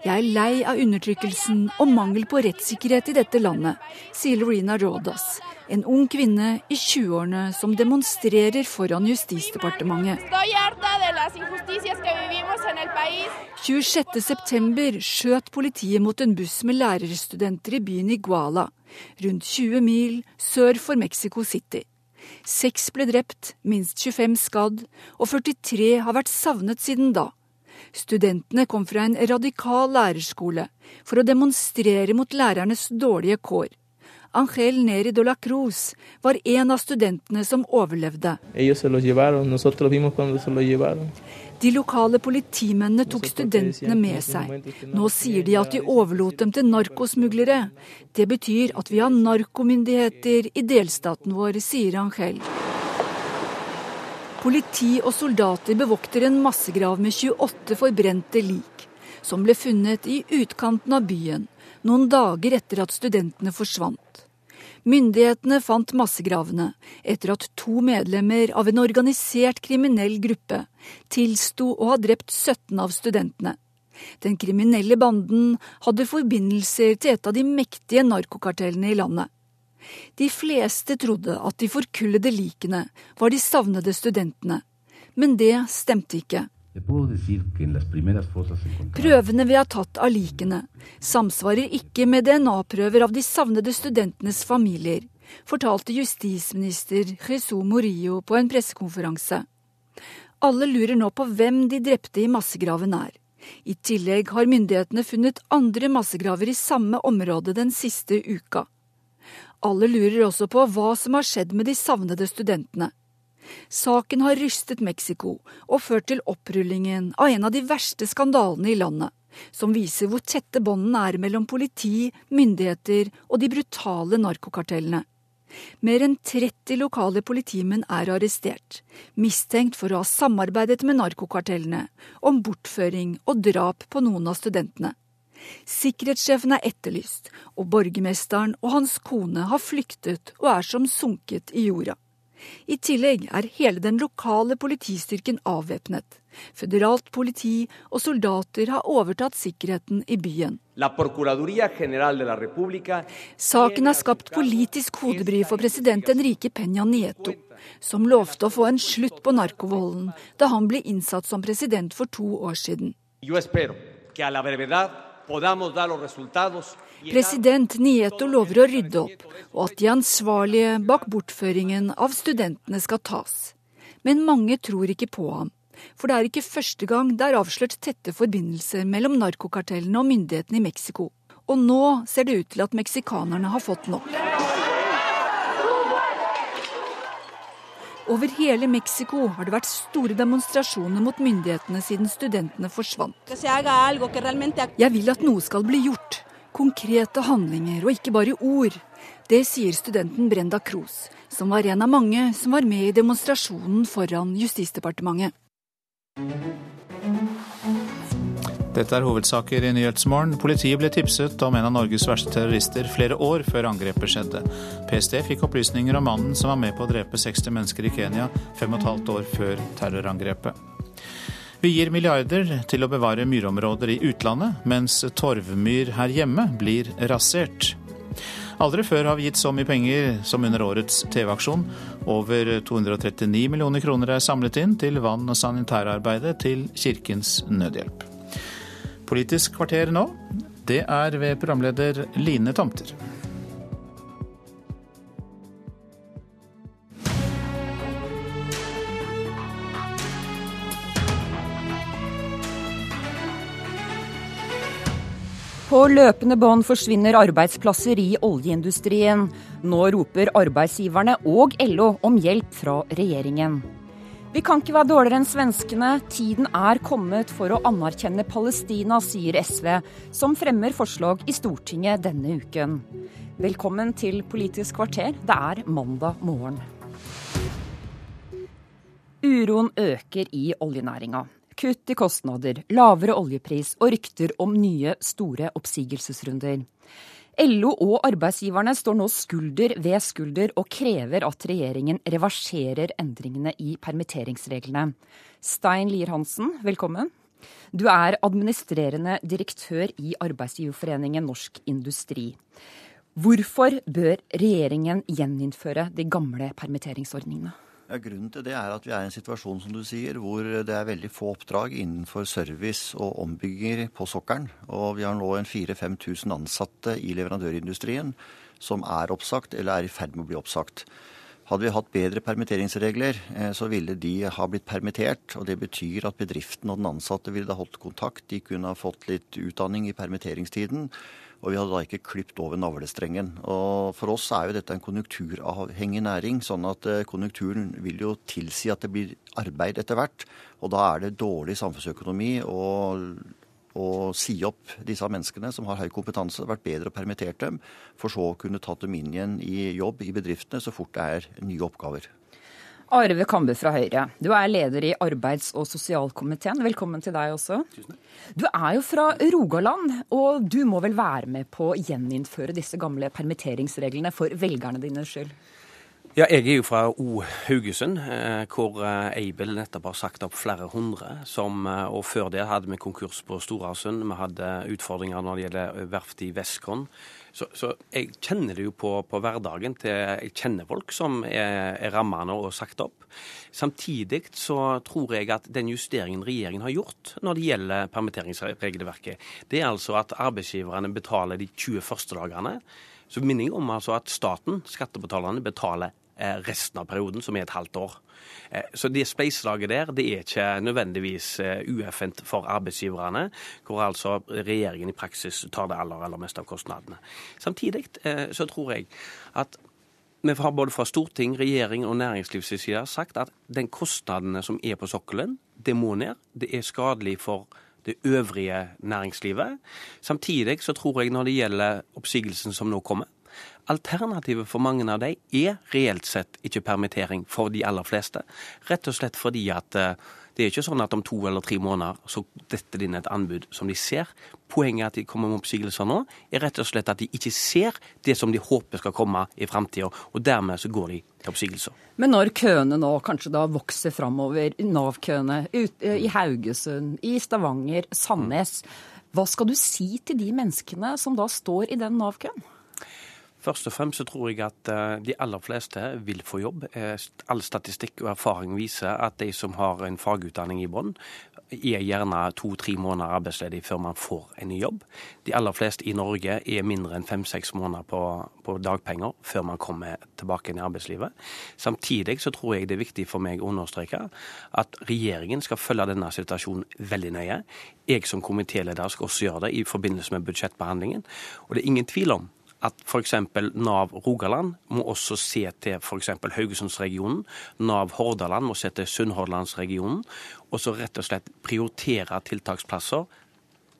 Jeg er lei av undertrykkelsen og mangel på rettssikkerhet i dette landet, sier Lorena Rodas, en ung kvinne i 20-årene som demonstrerer foran Justisdepartementet. 26.9 skjøt politiet mot en buss med lærerstudenter i byen Iguala, rundt 20 mil sør for Mexico City. Seks ble drept, minst 25 skadd, og 43 har vært savnet siden da. Studentene kom fra en radikal lærerskole for å demonstrere mot lærernes dårlige kår. Angel Neri de la Cruz var en av studentene som overlevde. De lokale politimennene tok studentene med seg. Nå sier de at de overlot dem til narkosmuglere. Det betyr at vi har narkomyndigheter i delstaten vår, sier Angel. Politi og soldater bevokter en massegrav med 28 forbrente lik, som ble funnet i utkanten av byen noen dager etter at studentene forsvant. Myndighetene fant massegravene etter at to medlemmer av en organisert kriminell gruppe tilsto å ha drept 17 av studentene. Den kriminelle banden hadde forbindelser til et av de mektige narkokartellene i landet. De fleste trodde at de forkullede likene var de savnede studentene, men det stemte ikke. Prøvene vi har tatt av likene, samsvarer ikke med DNA-prøver av de savnede studentenes familier, fortalte justisminister Jesu Morillo på en pressekonferanse. Alle lurer nå på hvem de drepte i massegraven er. I tillegg har myndighetene funnet andre massegraver i samme område den siste uka. Alle lurer også på hva som har skjedd med de savnede studentene. Saken har rystet Mexico og ført til opprullingen av en av de verste skandalene i landet, som viser hvor tette båndene er mellom politi, myndigheter og de brutale narkokartellene. Mer enn 30 lokale politimenn er arrestert, mistenkt for å ha samarbeidet med narkokartellene om bortføring og drap på noen av studentene. Sikkerhetssjefen er etterlyst, og borgermesteren og hans kone har flyktet og er som sunket i jorda. I tillegg er hele den lokale politistyrken avvæpnet. Føderalt politi og soldater har overtatt sikkerheten i byen. Saken har skapt politisk hodebry for president Enrique Peña Nieto, som lovte å få en slutt på narkovolden da han ble innsatt som president for to år siden. President Nieto lover å rydde opp, og at de ansvarlige bak bortføringen av studentene skal tas. Men mange tror ikke på ham, for det er ikke første gang det er avslørt tette forbindelser mellom narkokartellene og myndighetene i Mexico. Og nå ser det ut til at meksikanerne har fått nok. Over hele Mexico har det vært store demonstrasjoner mot myndighetene siden studentene forsvant. Jeg vil at noe skal bli gjort, konkrete handlinger og ikke bare ord. Det sier studenten Brenda Kroos, som var en av mange som var med i demonstrasjonen foran Justisdepartementet. Dette er hovedsaker i Nyhetsmorgen. Politiet ble tipset om en av Norges verste terrorister flere år før angrepet skjedde. PST fikk opplysninger om mannen som var med på å drepe 60 mennesker i Kenya fem og et halvt år før terrorangrepet. Vi gir milliarder til å bevare myrområder i utlandet, mens torvmyr her hjemme blir rasert. Aldri før har vi gitt så mye penger som under årets TV-aksjon. Over 239 millioner kroner er samlet inn til vann- og sanitærarbeidet til Kirkens Nødhjelp. Politisk kvarter nå, det er ved programleder Line Tomter. På løpende bånd forsvinner arbeidsplasser i oljeindustrien. Nå roper arbeidsgiverne og LO om hjelp fra regjeringen. Vi kan ikke være dårligere enn svenskene. Tiden er kommet for å anerkjenne Palestina, sier SV, som fremmer forslag i Stortinget denne uken. Velkommen til Politisk kvarter. Det er mandag morgen. Uroen øker i oljenæringa. Kutt i kostnader, lavere oljepris og rykter om nye, store oppsigelsesrunder. LO og arbeidsgiverne står nå skulder ved skulder og krever at regjeringen reverserer endringene i permitteringsreglene. Stein Lier-Hansen, velkommen. Du er administrerende direktør i Arbeidsgiverforeningen Norsk Industri. Hvorfor bør regjeringen gjeninnføre de gamle permitteringsordningene? Ja, grunnen til det er at vi er i en situasjon som du sier, hvor det er veldig få oppdrag innenfor service og ombygginger på sokkelen. Og vi har nå en 4000-5000 ansatte i leverandørindustrien som er oppsagt eller er i ferd med å bli oppsagt. Hadde vi hatt bedre permitteringsregler, eh, så ville de ha blitt permittert. og Det betyr at bedriften og den ansatte ville ha holdt kontakt. De kunne ha fått litt utdanning i permitteringstiden. Og vi hadde da ikke klipt over navlestrengen. Og For oss er jo dette en konjunkturavhengig næring, sånn at eh, konjunkturen vil jo tilsi at det blir arbeid etter hvert. Og da er det dårlig samfunnsøkonomi å, å si opp disse menneskene som har høy kompetanse. Det har vært bedre å permittere dem, for så å kunne tatt dem inn igjen i jobb i bedriftene så fort det er nye oppgaver. Arve Kambe fra Høyre, du er leder i arbeids- og sosialkomiteen. Velkommen til deg også. Du er jo fra Rogaland, og du må vel være med på å gjeninnføre disse gamle permitteringsreglene for velgerne dine skyld? Ja, jeg er jo fra O Haugesund, eh, hvor eh, Aibel nettopp har sagt opp flere hundre. Som, eh, og før det hadde vi konkurs på Storasund. Vi hadde utfordringer når det gjelder verftet i Westcon. Så, så, jeg kjenner det jo på, på, hverdagen. til Jeg kjenner folk som er, er ramma og sagt opp. Samtidig så tror jeg at den justeringen regjeringen har gjort når det gjelder permitteringsregelverket, det er altså at arbeidsgiverne betaler de 20 første dagene. Så minner jeg om altså at staten, skattebetalerne, betaler resten av perioden, som er et halvt år. Eh, så det spleiselaget der det er ikke nødvendigvis eh, ueffent for arbeidsgiverne, hvor altså regjeringen i praksis tar det aller, aller meste av kostnadene. Samtidig så tror jeg at vi har både fra storting, regjering og næringslivets side sagt at den kostnadene som er på sokkelen, det må ned. Det er skadelig for det øvrige næringslivet. Samtidig så tror jeg når det gjelder oppsigelsen som nå kommer, Alternativet for mange av dem er reelt sett ikke permittering for de aller fleste. Rett og slett fordi at eh, det er ikke sånn at om to eller tre måneder så detter det inn et anbud som de ser. Poenget at de kommer med oppsigelser nå, er rett og slett at de ikke ser det som de håper skal komme i framtida. Og dermed så går de til oppsigelser. Men når køene nå kanskje da vokser framover, Nav-køene eh, i Haugesund, i Stavanger, Sandnes, hva skal du si til de menneskene som da står i den Nav-køen? Først og fremst så tror jeg at eh, de aller fleste vil få jobb. Eh, all statistikk og erfaring viser at de som har en fagutdanning i bånn, er gjerne to-tre måneder arbeidsledig før man får en ny jobb. De aller fleste i Norge er mindre enn fem-seks måneder på, på, dagpenger før man kommer tilbake inn i arbeidslivet. Samtidig så tror jeg det er viktig for meg å understreke at regjeringen skal følge denne situasjonen veldig nøye. Jeg som komitéleder skal også gjøre det i forbindelse med budsjettbehandlingen. Og det er ingen tvil om at f.eks. Nav Rogaland må også se til f.eks. Haugesundsregionen. Nav Hordaland må se til Sunnhordlandsregionen. Og så rett og slett prioritere tiltaksplasser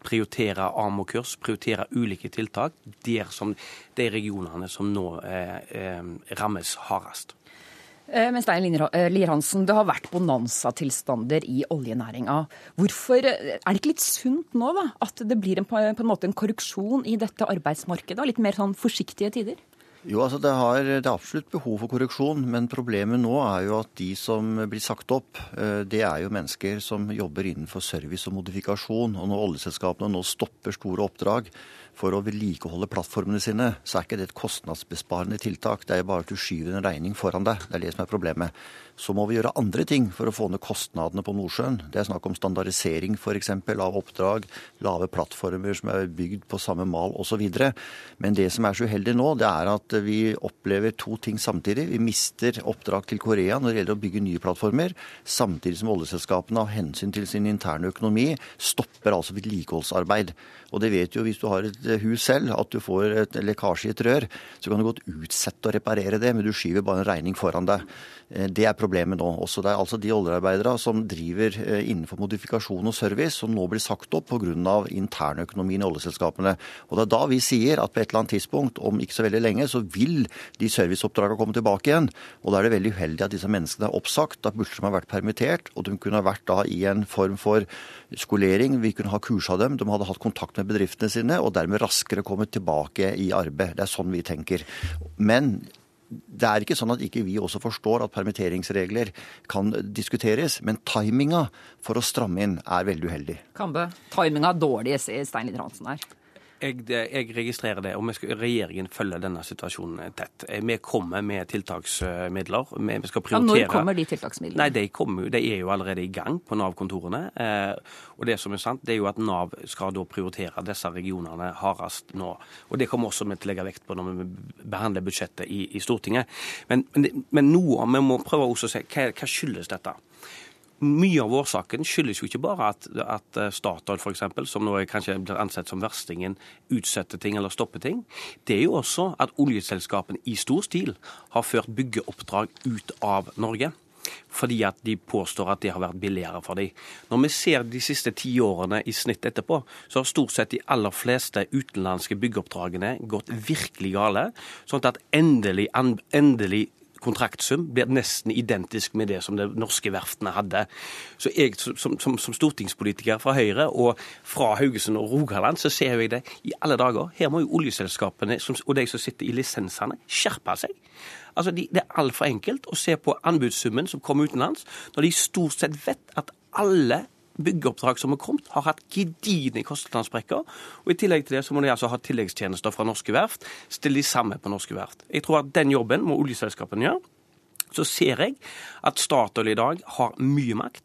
prioritere AMO-kurs, prioritere ulike tiltak der som de regionene som nå eh, eh, rammes hardest. Eh, men Stein Lier Hansen, det har vært bonanzatilstander i oljenæringa. Hvorfor Er det ikke litt sunt nå da, at det blir en, på en måte en korreksjon i dette arbeidsmarkedet? Litt mer sånn forsiktige tider? Jo, altså det, har, det er absolutt behov for korreksjon, men problemet nå er jo at de som blir sagt opp, eh, det er jo mennesker som jobber innenfor service og modifikasjon. Og når oljeselskapene nå stopper store oppdrag for å vedlikeholde plattformene sine, så er ikke det et kostnadsbesparende tiltak. Det er bare at du skyver en regning foran deg. Det er det som er problemet. Så må vi gjøre andre ting for å få ned kostnadene på Nordsjøen. Det er snakk om standardisering f.eks. av oppdrag, lave plattformer som er bygd på samme mal osv. Men det som er så uheldig nå, det er at vi opplever to ting samtidig. Vi mister oppdrag til Korea når det gjelder å bygge nye plattformer, samtidig som oljeselskapene av hensyn til sin interne økonomi stopper altså vedlikeholdsarbeid. Og det vet jo hvis du har et hus selv, at du får et lekkasje i et rør, så kan du godt utsette å reparere det, men du skyver bare en regning foran deg. Eh, det er problemet nå. Også det er altså de oljearbeidere som driver eh, innenfor modifikasjon og service, som nå blir sagt opp pga. internøkonomien i oljeselskapene. Og Det er da vi sier at på et eller annet tidspunkt, om ikke så veldig lenge, så vil de serviceoppdragene komme tilbake igjen. Og da er det veldig uheldig at disse menneskene er oppsagt. Da burde de ha vært permittert, og de kunne ha vært da i en form for skolering. Vi kunne ha kursa dem, de hadde hatt kontakt med bedriftene sine, og dermed raskere kommet tilbake i arbeid. Det er sånn vi tenker. Men det er ikke sånn at ikke vi også forstår at permitteringsregler kan diskuteres, men timinga for å stramme inn er veldig uheldig. Kambe, timinga er dårlig, sier Stein Litt Hansen her. Jeg, jeg, registrerer det, og skal, regjeringen følger denne situasjonen tett. Vi kommer med tiltaksmidler. Vi skal prioritere. Ja, når kommer de tiltaksmidlene? Nei, de, kommer, de, er jo allerede i gang på Nav-kontorene. Eh, og det som er sant, det er jo at Nav skal da prioritere disse regionene hardest nå. Og det kommer også vi til å legge vekt på når vi behandler budsjettet i, i Stortinget. Men, men, men noe, vi må prøve også å se hva, hva skyldes dette. Mye av årsaken skyldes jo ikke bare at, at eh, Statoil f.eks., som nå kanskje blir ansett som verstingen, utsetter ting eller stopper ting. Det er jo også at oljeselskapene i stor stil har ført byggeoppdrag ut av Norge fordi at de påstår at det har vært billigere for dem. Når vi ser de siste ti årene i snitt etterpå, så har stort sett de aller fleste utenlandske byggeoppdragene gått virkelig gale. Sånn at endelig, endelig kontraktsum blir nesten identisk med det som de norske verftene hadde. Så jeg som, som, som stortingspolitiker fra Høyre og fra Haugesund og Rogaland, så ser jeg det i alle dager. Her må jo oljeselskapene og de som sitter i lisensene, skjerpe seg. Altså, de, Det er altfor enkelt å se på anbudssummen som kommer utenlands, når de stort sett vet at alle byggeoppdrag som har kommet, har hatt gedigne kostnadssprekker. Og I tillegg til det så må de altså ha tilleggstjenester fra norske verft. Stille de samme på norske verft. Jeg tror at den jobben må oljeselskapene gjøre. Så ser jeg at Statoil i dag har mye makt.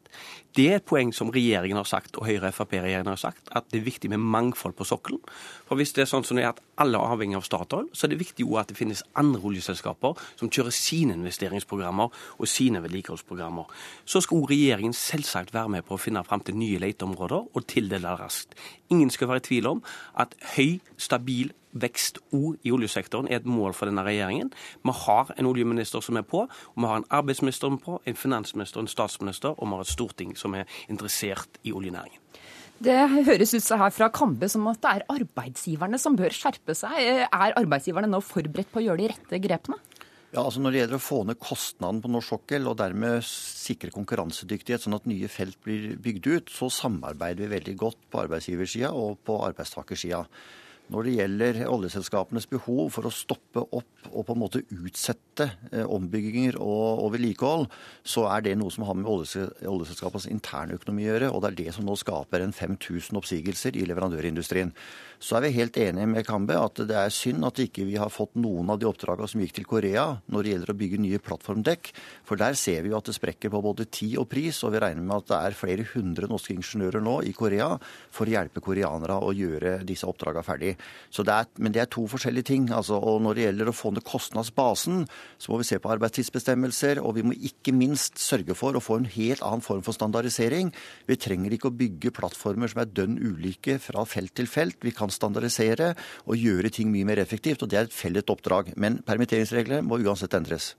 Det er et poeng som regjeringen har sagt, og Høyre-Frp-regjeringen har sagt, at det er viktig med mangfold på sokkelen. For hvis det er sånn som det er at alle er avhengig av Statoil, så er det viktig at det finnes andre oljeselskaper som kjører sine investeringsprogrammer og sine vedlikeholdsprogrammer. Så skal regjeringen selvsagt være med på å finne fram til nye leteområder og tildele raskt. Ingen skal være i tvil om at høy, stabil vekst òg i oljesektoren er et mål for denne regjeringen. Vi har en oljeminister som er på, og vi har en arbeidsminister er på, en finansminister, en statsminister, og vi har et storting som er interessert i oljenæringen. Det høres ut her fra Kambe som at det er arbeidsgiverne som bør skjerpe seg. Er arbeidsgiverne nå forberedt på å gjøre de rette grepene? Ja, altså Når det gjelder å få ned kostnaden på norsk sokkel og dermed sikre konkurransedyktighet, sånn at nye felt blir bygd ut, så samarbeider vi veldig godt på arbeidsgiversida og på arbeidstakersida. Når det gjelder oljeselskapenes behov for å stoppe opp og på en måte utsette eh, ombygginger og, vedlikehold, så er det noe som har med oljeselskapenes interne økonomi å gjøre. Og det er det som nå skaper en 5000 oppsigelser i leverandørindustrien. Så er vi helt enige med Kambe at det er synd at ikke vi har fått noen av de oppdragene som gikk til Korea når det gjelder å bygge nye plattformdekk. For der ser vi jo at det sprekker på både tid og pris, og vi regner med at det er flere hundre norske ingeniører nå i Korea for å hjelpe koreanere å gjøre disse oppdragene ferdig. Det er, men det er to forskjellige ting. Altså, og Når det gjelder å få ned kostnadsbasen, så må vi se på arbeidstidsbestemmelser. Og vi må ikke minst sørge for å få en helt annen form for standardisering. Vi trenger ikke å bygge plattformer som er dønn ulike fra felt til felt. Vi kan standardisere og gjøre ting mye mer effektivt, og det er et felles oppdrag. Men permitteringsreglene må uansett endres.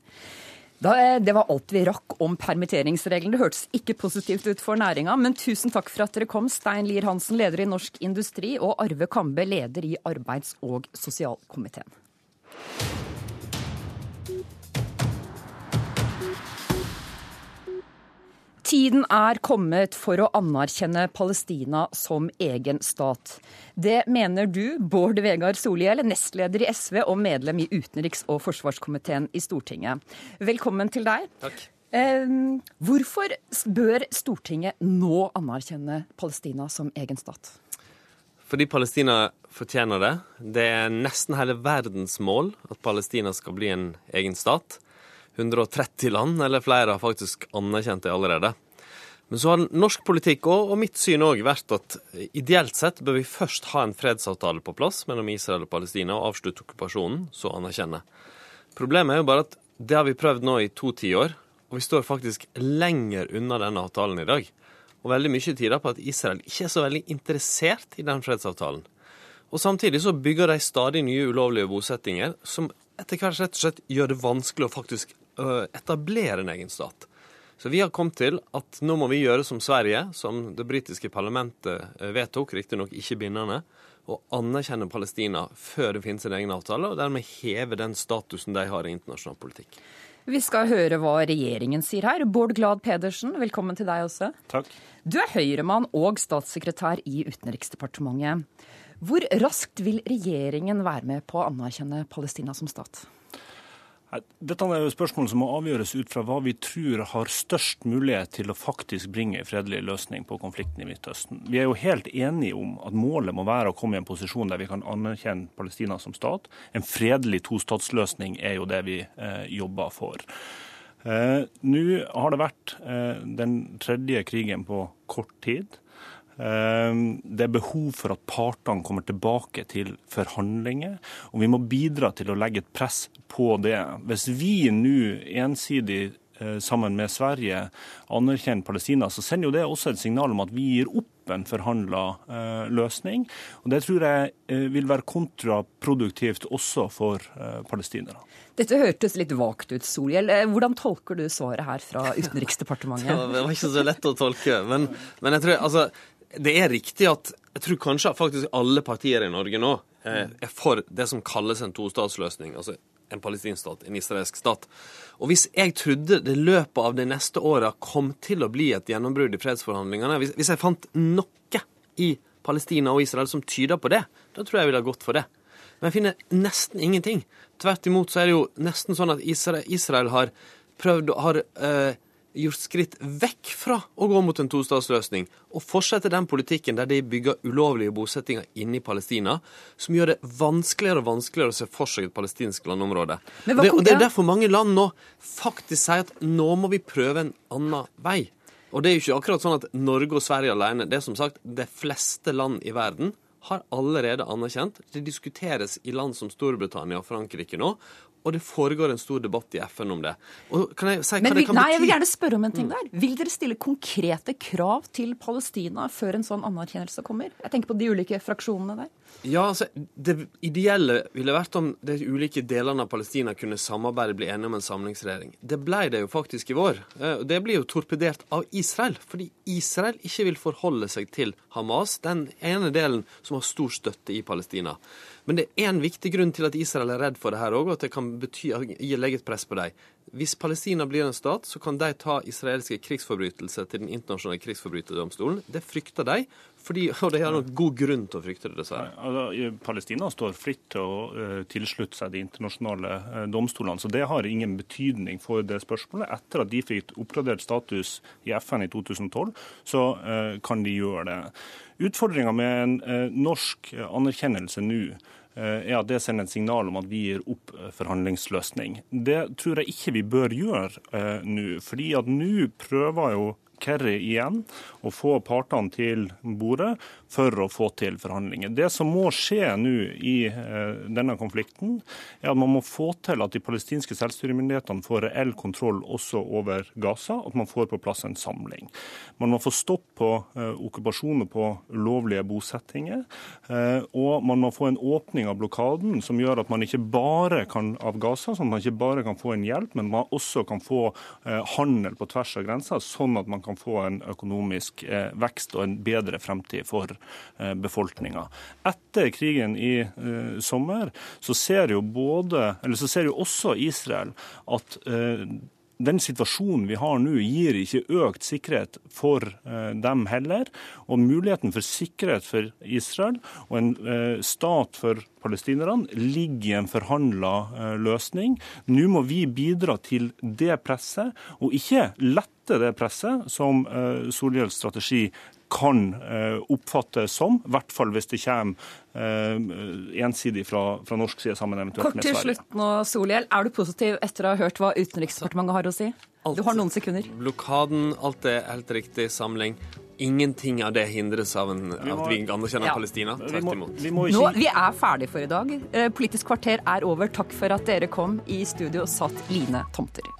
det var alt vi rakk om permitteringsreglene. Det hørtes ikke positivt ut for næringa, men tusen takk for at dere kom. Stein Lier Hansen, leder i Norsk Industri, og Arve Kambe, leder i arbeids- og sosialkomiteen. Tiden er kommet for å anerkjenne Palestina som egen stat. Det mener du, Bård Vegar Solhjell, nestleder i SV og medlem i utenriks- og forsvarskomiteen i Stortinget. Velkommen til deg. Takk. Eh, hvorfor bør Stortinget nå anerkjenne Palestina som egen stat? Fordi Palestina fortjener det. Det er nesten hele verdens mål at Palestina skal bli en egen stat. 130 land eller flere har faktisk anerkjent det allerede. Men så har norsk politikk og, og mitt syn òg vært at ideelt sett bør vi først ha en fredsavtale på plass mellom Israel og Palestina og avslutte okkupasjonen, så anerkjenne. Problemet er jo bare at det har vi prøvd nå i to tiår, og vi står faktisk lenger unna denne avtalen i dag. Og veldig mye tyder på at Israel ikke er så veldig interessert i den fredsavtalen. Og samtidig så bygger de stadig nye ulovlige bosettinger som etter hvert rett og slett gjør det vanskelig å faktisk etablere en egen stat. Så vi har kommet til at nå må vi gjøre som Sverige, som det britiske parlamentet vedtok, riktignok ikke bindende, og anerkjenne Palestina før det finnes en egen avtale, og dermed heve den statusen de har i internasjonal politikk. Vi skal høre hva regjeringen sier her. Bård Glad Pedersen, velkommen til deg også. Takk. Du er Høyremann og statssekretær i Utenriksdepartementet. Hvor raskt vil regjeringen være med på å anerkjenne Palestina som stat? Dette er jo spørsmål som må avgjøres ut fra hva vi tror har størst mulighet til å faktisk bringe en fredelig løsning på konflikten i Midtøsten. Vi er jo helt enige om at målet må være å komme i en posisjon der vi kan anerkjenne Palestina som stat. En fredelig tostatsløsning er jo det vi eh, jobber for. Eh, Nå har det vært eh, den tredje krigen på kort tid. Ehm, det er behov for at partene kommer tilbake til forhandlinger, og vi må bidra til å legge et press på det. Hvis vi nå ensidig eh, sammen med Sverige anerkjenner Palestina, så sender jo det også et signal om at vi gir opp en forhandla eh, løsning. Og Det tror jeg eh, vil være kontraproduktivt også for palestinere. Dette hørtes litt vagt ut, Solhjell. Hvordan tolker du svaret her fra Utenriksdepartementet? det var ikke så lett å tolke. Men, men jeg tror altså det er riktig at jeg tror kanskje faktisk alle partier i Norge nå eh, er for det som kalles en tostatsløsning. altså en palestinsk stat, en israelsk stat. Og hvis jeg trodde det løpet av de neste åra kom til å bli et gjennombrudd i fredsforhandlingene, hvis, hvis, jeg fant noe i Palestina og Israel som tyder på det, da tror jeg jeg ville ha gått for det. Men jeg finner nesten ingenting. Tvert imot så er det jo nesten sånn at Israel, Israel har prøvd har eh, gjort skritt vekk fra å gå mot en tostatsløsning, og fortsette den politikken der de bygger ulovlige bosettinger inne i Palestina, som gjør det vanskeligere og vanskeligere å se for seg et palestinsk landområde. Og det, og det er derfor mange land nå faktisk sier at nå må vi prøve en annen vei. Og det er jo ikke akkurat sånn at Norge og Sverige alene. Det er som sagt de fleste land i verden har allerede anerkjent. Det diskuteres i land som Storbritannia og Frankrike nå og det foregår en stor debatt i FN om det. Jeg si Men, det nei, jeg vil gjerne spørre om en ting mm. der. Vil dere stille konkrete krav til Palestina før en sånn anerkjennelse kommer? Jeg tenker på de ulike fraksjonene der. Ja, altså, Det ideelle ville vært om de ulike delene av Palestina kunne samarbeide bli enige om en samlingsregjering. Det ble det jo faktisk i vår. Eh, det blir jo torpedert av Israel, fordi Israel ikke vil forholde seg til Hamas, den ene delen som har stor støtte i Palestina. Men det er en viktig grunn til at Israel er redd for det her òg, og at det kan bety, legge et press på dem. Hvis Palestina blir en stat, så kan de ta israelske krigsforbrytelser til den internasjonale krigsforbryterdomstolen. Det frykter de, fordi, og de har nok god grunn til å frykte det, dessverre. Altså, Palestina står fritt til å uh, tilslutte seg de internasjonale uh, domstolene, så det har ingen betydning for det spørsmålet. Etter at de fikk oppgradert status i FN i 2012, så uh, kan de gjøre det. Utfordringa med en norsk anerkjennelse nå er at det sender et signal om at vi gir opp forhandlingsløsning. Det tror jeg ikke vi bør gjøre eh, nå. fordi at nå prøver jo Kerry igjen og få partene til bordet for å få til forhandlinger. Det som må skje nå i eh, denne konflikten, er at man må få til at de palestinske selvstyremyndighetene får reell kontroll også over Gaza, at man får på plass en samling. Man må få stopp på eh, okkupasjoner på lovlige bosettinger, eh, og man må få en åpning av blokaden som gjør at man ikke bare kan av Gaza, sånn at man ikke bare kan få en hjelp, men man også kan få handel på tvers av grensa, sånn at man kan få en økonomisk vekst og en bedre fremtid for Eh, befolkninga. Etter krigen i uh, sommer så ser jo både, så ser jo også Israel at den situasjonen vi har nå, gir ikke økt sikkerhet for eh, dem heller. Og muligheten for sikkerhet for Israel og en eh, stat for palestinerne ligger i en forhandla eh, løsning. Nå må vi bidra til det presset, og ikke lette det presset som Solhjells strategi kan eh, oppfattes som, i hvert fall hvis det kommer eh, ensidig fra, fra norsk side sammen eventuelt Kort til slutt nå, Solhjell. Er du positiv etter å ha hørt hva Utenriksdepartementet har å si? Alt. Du har noen sekunder. Blokaden, alt er helt riktig. Samling. Ingenting av det hindres av en, vi må, at vi anerkjenner ja. Palestina. Tvert imot. Vi, vi, ikke... vi er ferdig for i dag. Eh, Politisk kvarter er over. Takk for at dere kom. I studio satt Line Tomter.